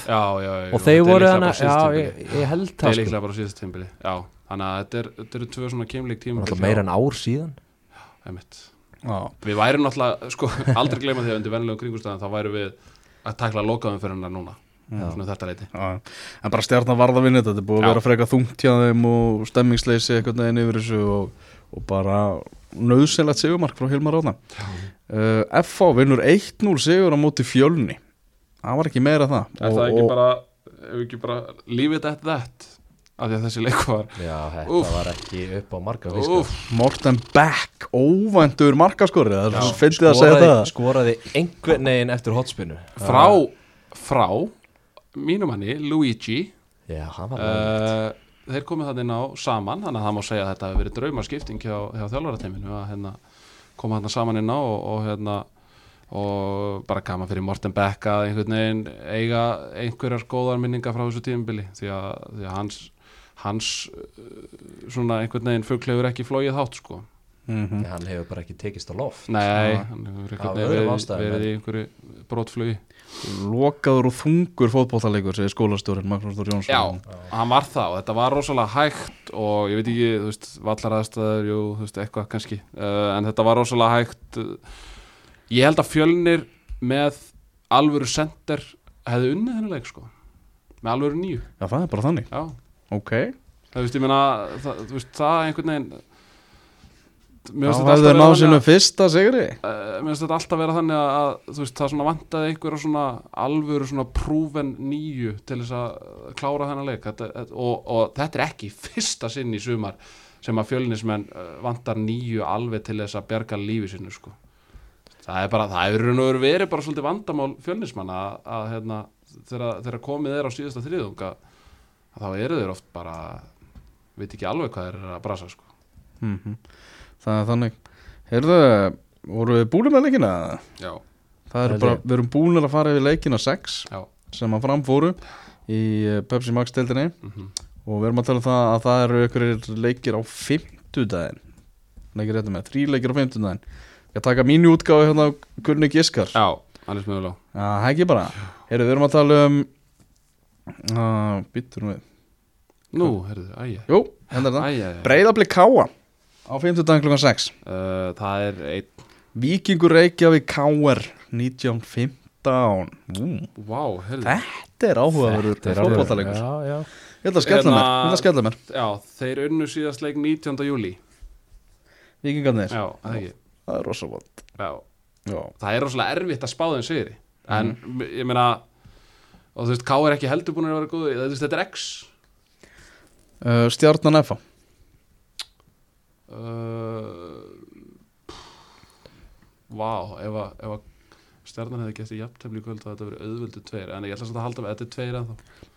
já, já og þeir voru hana Já, ég, held Það það sko. líklega bara síðast tímbili Já, þannig að þetta er, þetta eru tvö svona keimleik Það var tímbil alltaf meira en ár síðan? Einmitt. Já, Við værum náttúrulega, sko, aldrei gleyma því að undir vennilegum kringustæðan þá værum við að takla lokaðum fyrir hennar núna svona þetta leiti já, en bara stjarnan varða vinni þetta, þetta er búið að vera freka þungt hjá þeim og stemmingsleysi eitthvað neginn yfir þessu og, og bara nöðsynlegt sigumark frá Hilmar Ráðna uh, FH vinnur 1-0 sigur á móti fjölni. Það var ekki meira það. Er það ekki bara, ekki bara leave it at that af því að þessi leiku var Já, þetta Úff. var ekki upp á marga fiskar. Úf, Morten Beck, óvæntur markaskorið það er fyndið að segja skoraði, það. skoraði einhvern veginn eftir hotspinnu frá frá mínum manni, Luigi. Já, hann var uh, uh, þeir komið það inn á saman þannig að það má segja að þetta hefur verið draumarskipting hjá, hjá þjálfarateiminu að hérna, koma þarna saman inn á og, og hérna og bara gaman fyrir Morten Beck að einhvern veginn eiga einhverjar góðar minningar frá þessu tímubili því að, því að hans hans uh, svona einhvern veginn fugl hefur ekki flóið hátt sko. Mm Hann hefur bara ekki tekist á loft. Nei, hann hefur einhvern veginn verið, í einhverju brotflugi lokaður og þungur fótballtalegur segir skólastjórin Magnús Þór Jónsson. Já, hann var það og þetta var rosalega hægt og ég veit ekki, þú veist, vallaraðstæður, jú, þú veist, eitthvað kannski uh, en þetta var rosalega hægt. Ég held að fjölnir með alvöru sender hefði unnið henni leik, sko. Með alvöru nýju, Já, það er bara þannig, já ok. Það, veist, meina, það, veist, það einhvern veginn þetta hefðu alltaf náð að- fyrsta sigri. Uh, mér finnst þetta alltaf vera þannig að, veist, það vantaði einhverja svona alvöru svona prúven nýju til þess að klára þennan leik. Þetta, og, og þetta er ekki fyrsta sinn í sumar sem að fjölnismenn uh, vantar nýju alveg til þess að bjarga lífi sinu sko. það er bara, það hefur verið bara svolítið vandamál fjölnismann að, að hérna, þegar, komið er á síðasta þriðung að, að þá eru þeir oft bara veit ekki alveg hvað þeir eru að brasa sko. mm Það er þannig. Heyrðu, voru við búin með leikina? já, Það er bara, ég. við erum búin að fara yfir leikina 6 já. sem að framfóru í eh, Pepsi Max deildinni. Mm og við erum að tala um það að það eru ykkur leikir á fimmtudaginn. Leikir þetta með, þrý leikir á fimmtudaginn. Ég að taka mínu útgáfi hérna á Gunni Giskar. Já, annars mögulega Já, það ekki bara. Heyrðu, við erum að tala um uh, Bittur við. Nú, herðu, æja. Jú, hérna er það. Æja, Breiðablik Káa á fimmtudaginn klukkan 6 uh, það er einn. Víkingur Reykjavík KR 1915 Ú, Vá, heyrðu. Þetta er áhugaverður er já Ég ætla að skella mér, Hérna- að skella mér. Já, þeir unnu síðast leik 19. júli Víkingarnir, Já, það það er rosa vond. Já, Já, það er rosalega erfitt að spá þeim sigri. En ég meina Og þú veist, K er ekki heldur búin að vera góð Þú veist, þetta er X. Uh, Stjarnan FA uh, Vá, ef að, ef að Stjarnan hefði gett í jafntefli í kvöld þá þetta verið auðvöldu tveir. En ég ætla samt að halda með þetta er tveir ennþá.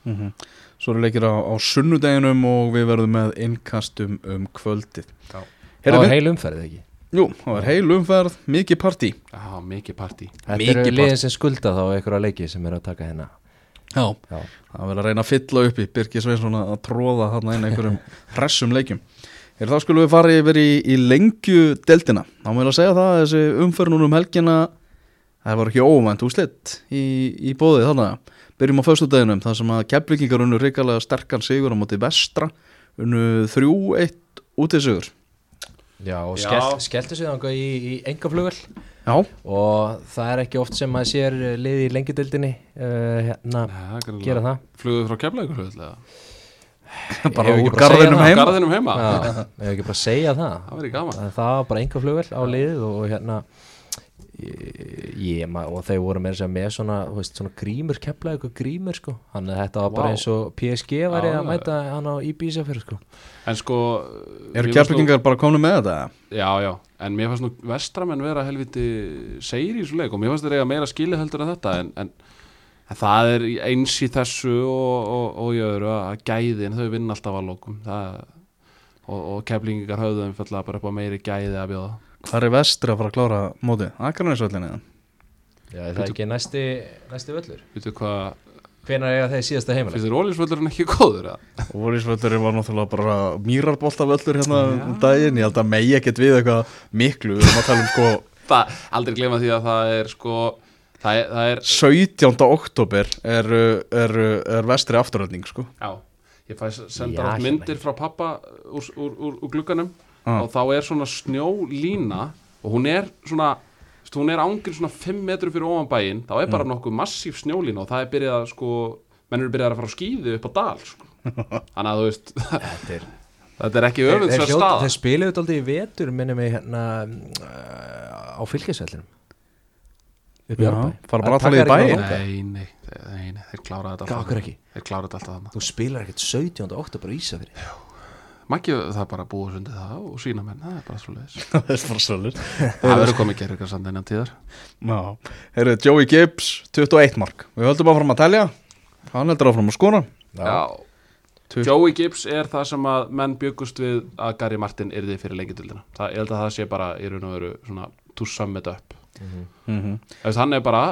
Mm Svo eru leikir á, á sunnudeginum og við verðum með innkastum um kvöldið. Já. Það var heil umferð ekki? Jú, það var heil umferð, mikið partí. Já, mikið partí. Þetta Mikið eru liðin sem skulda þá einhverja leiki sem eru að taka hérna Já, Já, það verður að reyna að fylla upp í Birgir Sveinsson að tróða þarna inn einhverjum hressum leikjum. Hér þá skulum við fara yfir í, í lengju deltina Þá vil að segja það að þessi umferð núna um helgina Það var ekki óvænt úslitt í, í bóðið þannig Byrjum á föstudeginum þar sem að keflingingar unnu ríkalega sterkan sigur á móti vestra unnu 3-1 útið sigur já og skelltu sig þangað í, í engaflugvel Já, og það er ekki oft sem maður sér liði í lengjudildinni uh, hérna gera það. Fluguðu frá hlutlega bara úr garðinum heima Garðinum heima. Ég hef ekki bara að segja það. Það það var bara engaflugvel á liðið og hérna ég, ég, ma- og þeir voru með þess að með svona, veist, svona grímur kepla eitthvað grímur sko. Þannig að þetta var bara Vá. eins og PSG var Já, að mæta hann á Ibiza fyrir sko. En sko Eru keflingingar bara komnu með þetta? Já, já, en mér fannst nú vestramenn vera helviti segir í þessu leik og mér fannst þeir eiga meira skilið heldur en þetta. En, en, en það er eins í þessu og, og, og í öðru að gæðin, þau vinna alltaf að lókum það, og, og keflingingar höfðu þeim falla bara upp á meiri gæði að bjóða Hvað er vestri að fara að klára mótið? Akarnarsvöllinni Já, er það ekki næsti, næsti völlur? Veitu hvað Hvenær eiga þeir síðasta heimileg? þér ólísvöldurinn ekki góður eða? Órisvöldurinn var náttúrulega bara mýrarboltavöllur hérna Já. um daginn Ég held að megi ekkert við eitthvað miklu Við erum að tala um sko það, aldrei glema því að það er sko það er, það er 17. oktober er, er, er vestri afturöldning sko já, ég fæ senda átt myndir frá pappa úr, úr, úr, úr glugganum Ah. og þá er svona snjólína og hún er svona veist, hún er ángil svona 5 metrum fyrir ofan bæinn þá er bara nokkuð massíf snjólína og það er byrjað að sko, menn eru byrjað að fara á skíði upp á dal sko. þannig að þú veist Þetta er þetta er ekki hljóta- staða þeir spiluðu þetta aldrei í vetur minnum mig hérna uh, á fylgisvellinum upp í Árbæ fara bara alltaf í móti. nei, nei, nei, nei, þeir kláraði þetta alltaf Þú spilar ekkert 17. oktober á Ísafiri Maggi það er bara búa sundið það og sína menn, það er bara svo leiðis Það er bara svolítið það verður komið gera eitthvað samt innan tíðar. Já, heyrðu, Joey Gibbs 21 mark. Við höldum áfram að telja. Hann heldur áfram að skora. Já. Joey Gibbs er það sem að menn byggust við að Gary Martin yrði fyrir lengjadildina það, ég held að það sé bara í raun og veru svona to sum it up. Mm -hmm. Þú veist, hann er bara,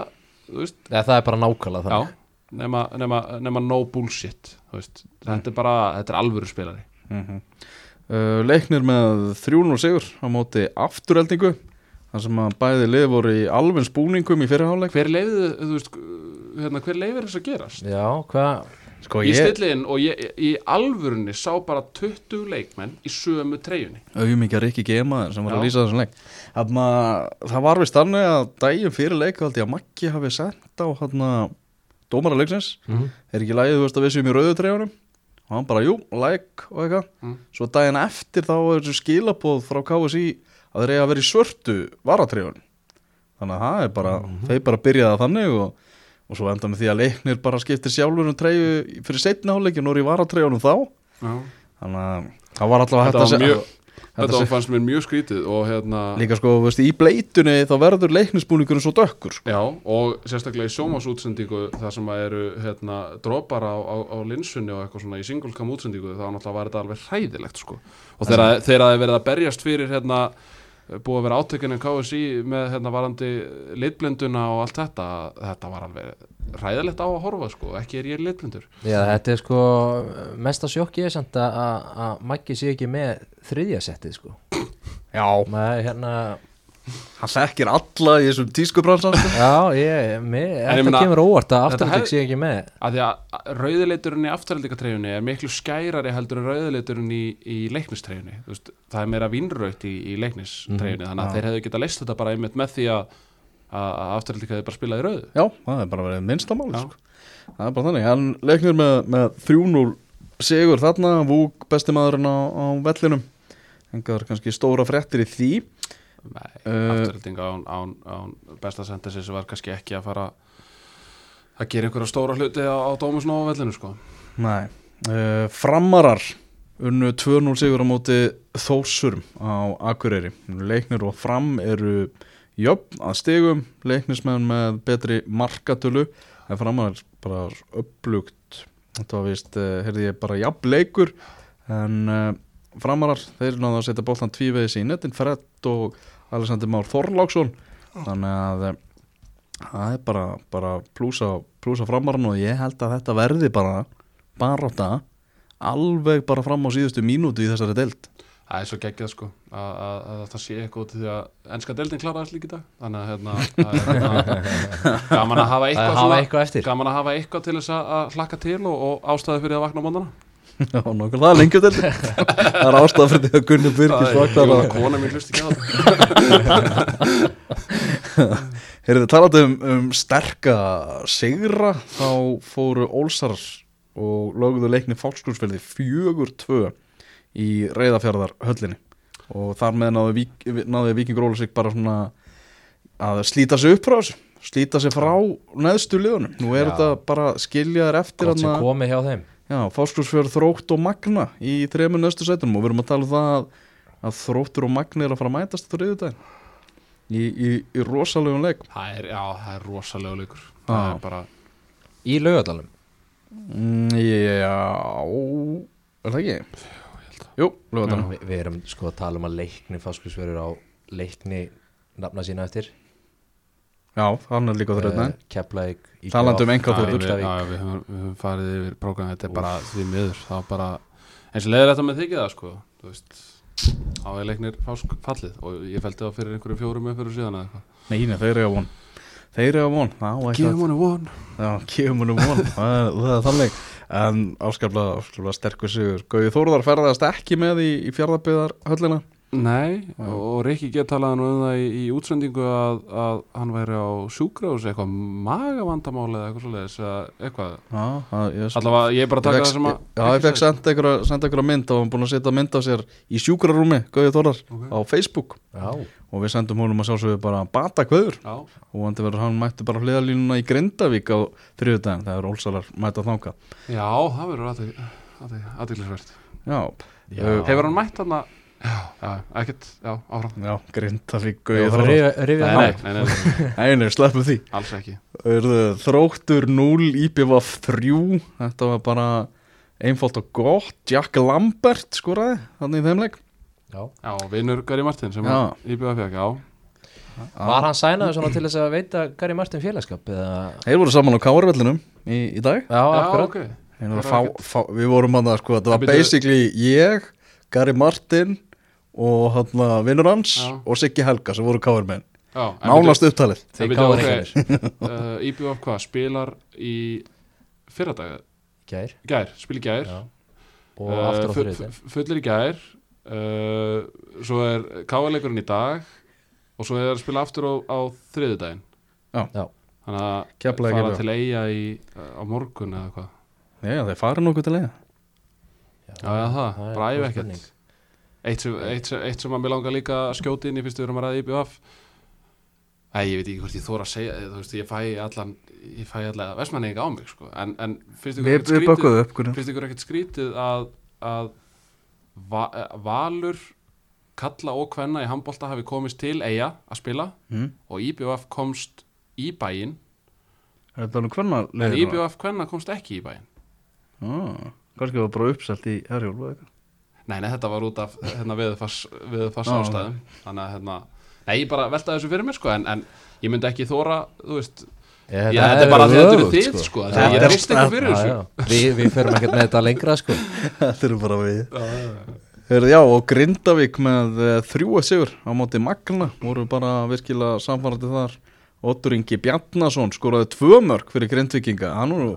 veist, Nei, það er bara nákvæmlega já. Þannig nema, nema, nema no bullshit veist, þetta er bara, þetta er alvöru spilari uh, Leiknir með 300 sigur á móti afturöldingu þar sem að bæði lið voru í alveg spúningum í fyrirháleik hver veist hérna, þess að gerast? Já, hvað Sko ég ég stilli inn og ég, í alvörunni sá bara 20 leikmenn í sömu treyjunni. Auðmikið Rikki Gemaður sem var Já. að lýsa þessum leik. Þarna, Það var vist þannig að daginn fyrir leik haldi að Maggi hafi sent á hana, dómara leiksins. Mhm. er ekki lægið þú veist að við séum í rauðu treyjunum og hann bara, jú, like og eitthvað Mm. svo daginn eftir þá er þessu skilabóð frá KSI að þeir eiga að vera í svörtu varatreyjun þannig að það er bara, þeir bara byrjaði þannig og, og svo enda með því að leiknir bara skiptir sjálfur um treyju fyrir setna hálfleikin og er í varatreyjunum þá Já. þannig að það var Þetta hægt var að mjög- Þetta sé- fannst mér mjög skrítið og hérna Líka sko, veist, í bleitunni þá verður leiknisbúningurinn svo dökkur sko. Já, og sérstaklega í sjómasútsendingu þar sem eru hérna, dropar á, á, á linsunni og eitthvað svona í singulcam útsendingu þá náttúrulega var þetta alveg hræðilegt sko. og þegar það er verið að berjast fyrir hérna, búið að vera átökinn en KSI með hérna, varandi litblinduna og allt þetta þetta var alveg hræðilegt á að horfa sko. ekki er ég litblindur. Já, þetta er sko mesta sjokk ég er samt að- að að Maggi sé ekki með þriðja settið sko. Já, Með hérna hann þekkir alla í þessum tískubransan sko. Já, ég, ég þetta kemur óvart að afturhalding sé ekki með að því að rauðileiturinn í afturhaldingatreyjunni er miklu skærari heldur en rauðileiturinn í, í leiknistreyjunni veist, það er meira vinnraut í, í leiknistreyjunni þannig að Já. þeir hefðu getað leist þetta bara einmitt með því að, að að afturhaldinga hefði bara spilað í rauðu Já, það er bara verið minnstamáli Já. sko. Það er bara þannig, hann leiknir með, með 3-0 sigur þarna Vúk besti maðurinn á, á vellinum Nei, Uh, afturhaldinga án, án, án besta sendisins var kannski ekki að fara að gera einhverja stóra hluti á, á Dómusnó á vellinu sko. Nei, uh, framarar unnu 2-0 sigur á móti Þórsurum á Akureyri. Leiknir og fram eru jöfn að stigum, leiknismenn með betri markatölu. En framarar bara upplugt þetta var vist, uh, heyrði ég bara jafn leikur. En uh, framarar, þeir náðu að setja bóltan tvívegis í netin, Fred og Alexander Már Þorláksson. Þannig að uh, það er bara, bara plúsa, plúsa framaran og ég held að þetta verði bara barátta alveg bara fram á síðustu mínútu í þessari deild. Það er svo geggjað sko að, að, að það sé eitthvað út því að ennska deildin kláraðast líka í dag. Þannig að hérna, það er hérna gaman að hafa eitthvað hafa svona eitthvað gaman að hafa eitthvað til þess að, að hlakka til og, og ástæði fyrir að vakna á móndana Já, nokkuð það er lengjum deild það er ástæða fyrir því að Gunni Byrkis vaknar að kona mín hlust ekki á þetta Heyrðu, talandi um, um sterka sigra þá fóru Ólsar og lögðu leikni fálkskursfeldi fjögur tvö í reyðafjörðar höllinni og þar með náði, vík, náði Víkingur Ólasík bara svona að slíta sig upp frá þessu slíta sig frá neðstu liðunum. Nú er Já. þetta bara skiljaðar eftir Gott sem þarna- komi hjá þeim Já, fálkskursfjörð þrótt og magna í þremur neðstu sætunum og við erum að tala um það að, að þróttur og magni er að fara að mætast þetta reyðudaginn í, í, í rosalegum leik það er, já, það er rosalega leikur. Það er bara, Í laugadalum Mm, Já, er það ekki? Jú, lögadalum Vi, Við erum sko að tala um að leikni fáskursverður á leikni nafna sína eftir Já, hann er líka á þrjóðna Keflæk um einkaþotur. við, já, við, höfum, við höfum farið yfir prógram þetta er bara því miður. Það var bara, eins og leiður þetta með þykja það sko. Þú veist, á leiknir fásk fallið. Og ég fælti það fyrir einhverjum fjórum upp fyrir síðan eða eitthvað. Nei, nei, þeir eru á von. Þeir eru á von. Já, eitthvað- honum von. Já, gefum honum von. Það, er- það þannig. En áskaplega, áskaplega sterkur sigur. Gauði Þórðar ferðast ekki með í, í fjárðarbyðar höllina Nei, og Rikki get talaði nú um það í, í útsendingu að, að hann væri á sjúkrahús eitthvað magavandamál eða eitthvað svoleiðis eitthvað, ég, allavega ég er bara að taka það sem að Já, ég fekk senda einhverja, mynd og hann búin að setja mynd á sér í sjúkrarúmi, Gauði Þórar, Ok. á Facebook. Já, og við sendum honum að sjálfsögðu bara bata kvöður Já, og hann verður hann mætti bara hliðalínuna í Grindavík á þriðudaginn, það er ólsalar mæta þanga já það verður aðeinsvert Já, Hefur hann mætt hann að Já, já, ekkert, já, áfram. Já Nei, það nei, upp. nei, nei, nei, Nei, nei, sleppum því. Alls ekki. Þróttur 0, IPVF 3 Þetta var bara einfalt og gott. Jack Lambert skoraði þannig í þeim leik. Já. Já, vinnur Gary Martin sem íbjöða fekk, já. Var hann sænaður svona til þess að veita Gary Martin félagskap eða? Þeir voru saman á Káarvellinum í, í dag. Já, Já, ok. Við vorum að það sko Þetta var basically ég, Gary Martin og hann vinnur hans Já. og Siggi Helga sem voru Káarmenn Já, en Nánast upptalið. uh, IBF hvað, spilar í fyrradag, Gær. Gær, spil í gær. Já. Og Uh, aftur á fu- fullir í gær. Uh, svo er káarleikurinn í dag og svo er að spila aftur á, á þriðudaginn Já. Já. þannig að Keflavík fara til eiga í, á morgun eða hvað? Já, þeir fara nokkuð til eiga Já, já, það, góð ekkert. Eitt sem, eitt, eitt sem að mér langar líka að skjóti inn í fyrstu við erum að ræða IBF Æ, ég veit ekki hvort ég þóra að segja þú veist, ég fæ allan ég fæ allan vestmanninga á mig sko. en, en finnst ykkur ekkert skrítið að, að va, Valur kalla og kvenna í handbolta hafi komist til eiga að spila mm. og IBF komst í bæinn Er þetta nú hvernig en IBF kvenna komst ekki í bæinn ah, Kannski var bara uppselt í Herjólf eða eitthvað. Nei, nei, þetta var út af hérna, Já, ástæðum. Þannig að, hérna, nei, ég bara velta þessu fyrir mér, sko En, en ég myndi ekki þóra, þú veist Ég, Ég, þetta er bara því þetta eru þið, sko. Þegar ég Þetta er- rist eitthvað fyrir Já, þessu. já. Vi, Við förum ekkert með þetta lengra sko. Þetta eru bara við. Heyrðu, Já, og Grindavík með uh, þrjú að sigur á móti Magna. Voru bara virkilega samfarrandi þar. Otur Ingi Bjarnason skoraði tvö mörg fyrir Grindvíkinga. Hann voru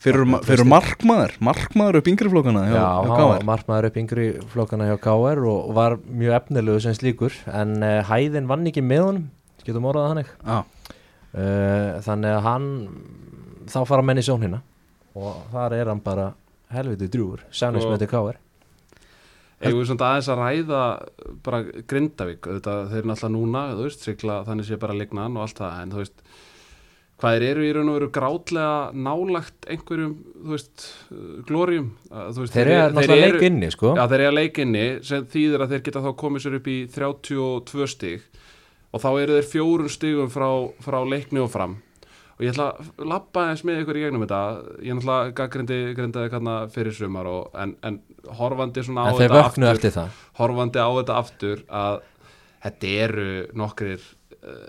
fyrir, Já, fyrir markmaður markmaður upp yngri flokkana hjá, Já, hjá hann markmaður upp yngri flokkana hjá KR og var mjög efnilegu sem slíkur en uh, hæðin vann ekki með honum getum orðað þannig. Já, uh, þannig að hann þá fara menn í sjónina og þar er hann bara helviti drúur sænismeti KR Eigum við svona aðeins að ræða bara Grindavík, auðvitað, þeir eru náttúrulega núna, þú veist, sigla þannig sé bara lignan og allt það, en þú veist, hvað þeir eru í raun og veru grátlega nálagt einhverjum, þú veist, uh, glórium, þeir eru náttúrulega leik inni sko. Já, þeir eru leikinni sem þýðir að þeir geta þá komið sér upp í 32 stig. Og þá eru þeir fjórun stigum frá, frá leikni og fram. Og ég ætla að lappa eins með ykkur í gegnum þetta. Ég náttúrulega gaggrindi grindaði kanna fyrir sumar og, en, en horfandi svona á en þetta aftur horfandi á þetta aftur að þetta eru nokkrir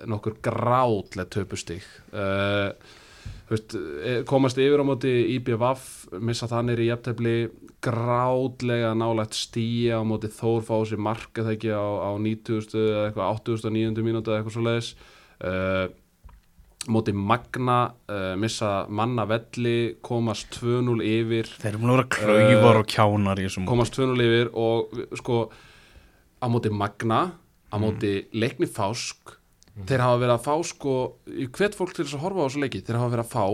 nokkur grátlega töpustig uh, veist, eh, komast yfir á móti IBVF missa þannig í jafntefli grátlega nálægt stíja á móti Þór fá sér marka það ekki á, á 90. eða eitthvað 89. mínútu eða eitthvað svo leiðis uh, móti Magna uh, missa manna velli komast 2-0 yfir þeir eru búin að vera klauvar og kjánar komast 2-0 yfir og sko á móti Magna á móti leikni Fásk þeir hafa verið að fá sko í hvert fólk til þess að horfa á þessu leiki. Þeir hafa verið að fá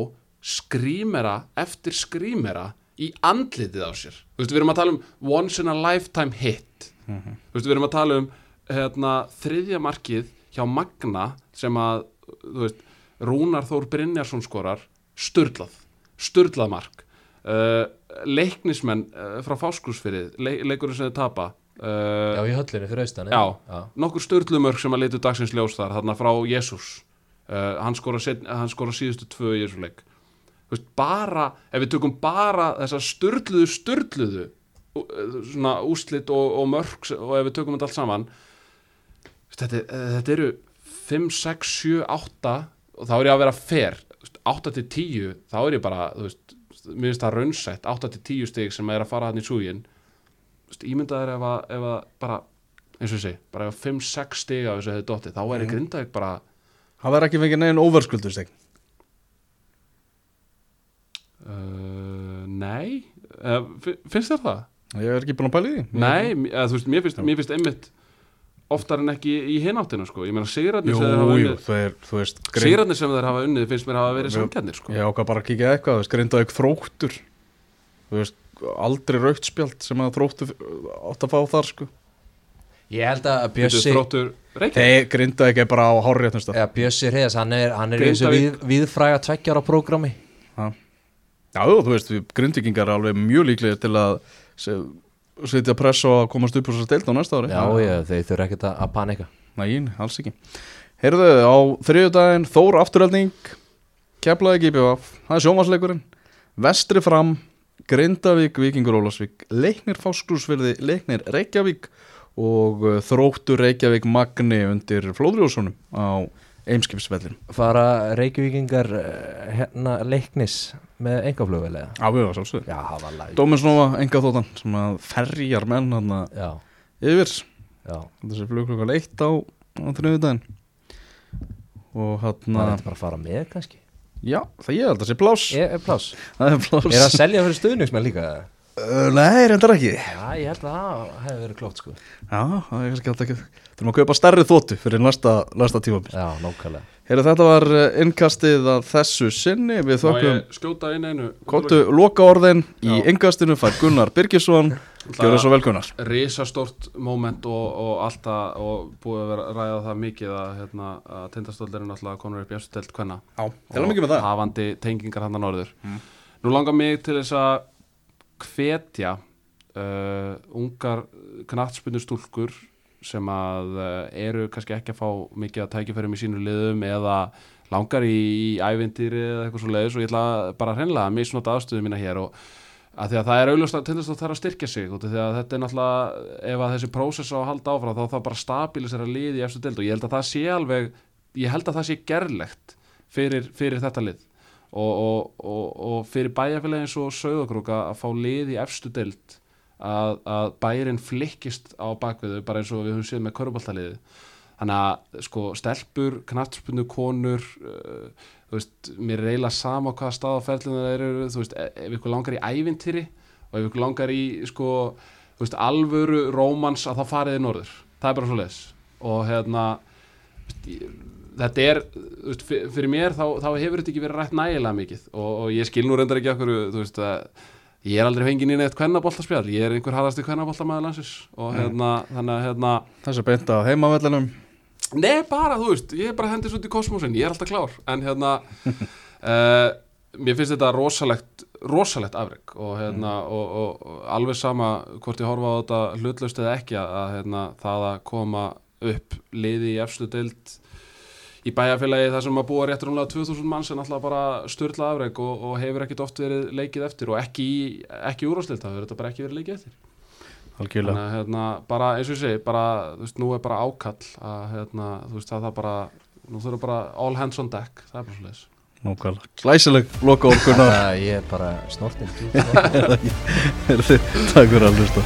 skrýmera eftir skrýmera í andlitið á sér. Þú veist við erum að tala um once in a lifetime hit. Þú veist við erum að tala um hérna, þriðja markið hjá Magna sem að þú veist, Rúnar Þór Brynjarsson skorar sturlað, sturlað mark. Uh, leiknismenn uh, frá Fáskursfyrið, le leikurinn sem þið tapa já uh, í höllinu fyrir austan Já. já. nokkur störlumörk sem að leitu dagsins ljós þar þarna frá Jésús uh, hann skora, set, hann skora síðustu tvö í þessu leik. Veist, bara, ef við tökum bara þessa störluðu störluðu svona úslit og, og mörk og ef við tökum þetta allt saman þetta, þetta eru 5, 6, 7, 8 og þá er ég að vera fair. 8 til 10, þá er ég bara veist, mér finnst það raunsætt 8 til 10 stig sem er að fara hann í súgin ímyndaður ef að, ef að bara, eins og ég segi, bara ef 5-6 stig af þessu hefði dottið, þá er ég grindaði bara Það verður ekki fengið neginn overskuldusteg uh, nei uh, finnst þér það? Ég er ekki búin að pæla í því Nei, eða, þú veist, mér finnst, mér finnst einmitt oftar en ekki í hináttina sko. ég meina sigrarnir sem þeir hafa unnið þú, þú veist grind, sigrarnir sem þeir hafa unnið finnst mér hafa verið samkjarnir sko. Ég ákvað bara að kíkja eitthvað, þú veist, grindaði ekki þróttur Þú veist, aldrei raukt spjald sem að þróttur átt að fá þar sko. Ég held að Bjössi Þeir grindaði ekki bara á stað eða Bjössi Reyðas, hann er, hann er í þessu við, viðfræga tveggjára prógrami Já, þú veist, við grindvikingar er alveg mjög líklegir til að se- setja press á að komast upp þess að deilta á næsta ári. Já, ég, þeir þurfa ekkert að panika. Nei, alls ekki. Heyrðu, á þriðjudaginn Þór afturölding Keflaði GBF, það er sjómasleikurinn Vestri fram Grindavík, Víkingur Ólasvík Leiknir Fáskrúsfyrði, Leiknir Reykjavík og uh, Þróttur Reykjavík Magni undir Flóðrjóðssonum á Eimskipsvellin Fara Reykjavíkingar eh, hérna leiknis með við sálsög Já, það var lag Dóminsnóa, enga þóttan sem að ferjar menn Já, yfir. Já, þessi flugklokkan eitt á, á þriðjudaginn. Og hann það er bara að fara með kannski Já, það ég held að sé plás Er, er pláss? Það er plás Er að selja fyrir stuðningsmenn líka? eða? Uh, Nei, reyndar ekki Já, ég held að það hefði verið klótt sko Já, það er kannski alltaf ekki Þurfum að kaupa stærri þóttu fyrir næsta, næsta tímabil Já, nákvæmlega Heyrðu, þetta var uh, innkastið að þessu sinni. Við ég skjóta inn einu Kottu loka orðin í Já. innkastinu fær Gunnar Birgisson. Gjör svo vel Gunnar. risastórt moment og, og alltaf og búið að vera ræða það mikið að, hérna, að tindastóllirinn alltaf konur upp í eftir telt hvenna Já, til að mikið með það. Hafandi tengingar hann að norður nú langar mig til þess að hvetja uh, ungar knattspunni stúlkur sem að uh, eru kannski ekki að fá mikið að tækifærum í sínu liðum eða langar í, í ævindýri eða eitthvað svo leiðis og ég ætla bara hreinlega að misnota aðstöðu mína hér og að því að það er auðvitað að tindastótt þarf að styrkja sig af því að þetta er náttúrulega ef að þessi prósess á að halda áfram þá þá bara stabilisera liði í eftir deild og ég held að það sé alveg ég held að það sé gerlegt fyrir, fyrir þetta lið og, og, og, og fyrir bæjarfélagi eins og Sauðakrúk að fá lið í efstu deild að, að bærin flikkist á bakviðu bara eins og við höfum séð með köruboltaliði þannig að sko stelpur, knattspunnu, konur uh, þú veist, mér er eiginlega sama hvaða stað á ferlinu það eru, þú veist, e- ef ykkur langar í ævintýri og ef ykkur langar í sko, þú veist, alvöru rómans að það fariði norður, það er bara svo leis og hérna þetta er, þú veist, fyr- fyrir mér þá, þá hefur þetta ekki verið rætt nægilega mikið. Og, og ég skil nú reyndar ekki okkur, þú veist, að ég er aldrei fengið í eitt kvennaboltaspjall, ég er einhver harðasti kvennaboltamæður landsins. Og hérna, þannig að hérna beint að heimavellinum. Nei, bara, þú veist, ég er bara hendis út í kosmosin, ég er alltaf klár. En hérna, uh, mér finnst þetta rosalegt, rosalegt afreg Og hérna, og, og, og alveg sama hvort ég horfa á þetta hlutlaust eða ekki að hérna, það að koma upp liði í efstu deild í bæjarfélagi þar sem að búa réttur umlega 2000 manns er náttúrulega bara störla afreg og, og hefur ekkit oft verið leikið eftir og ekki, í- ekki úrvarsleilt, það hefur þetta bara ekki verið leikið eftir. Algjörlega. Þannig að hérna, bara eins og ég segi, bara, þú veist, nú er bara ákall að, hérna, þú veist, það það bara, nú þurfa bara all hands on deck, það er bara svo leiðis. Nákvæmlega. Glæsileg loka Það ég er bara snortinn. Takk fyrir að hlusta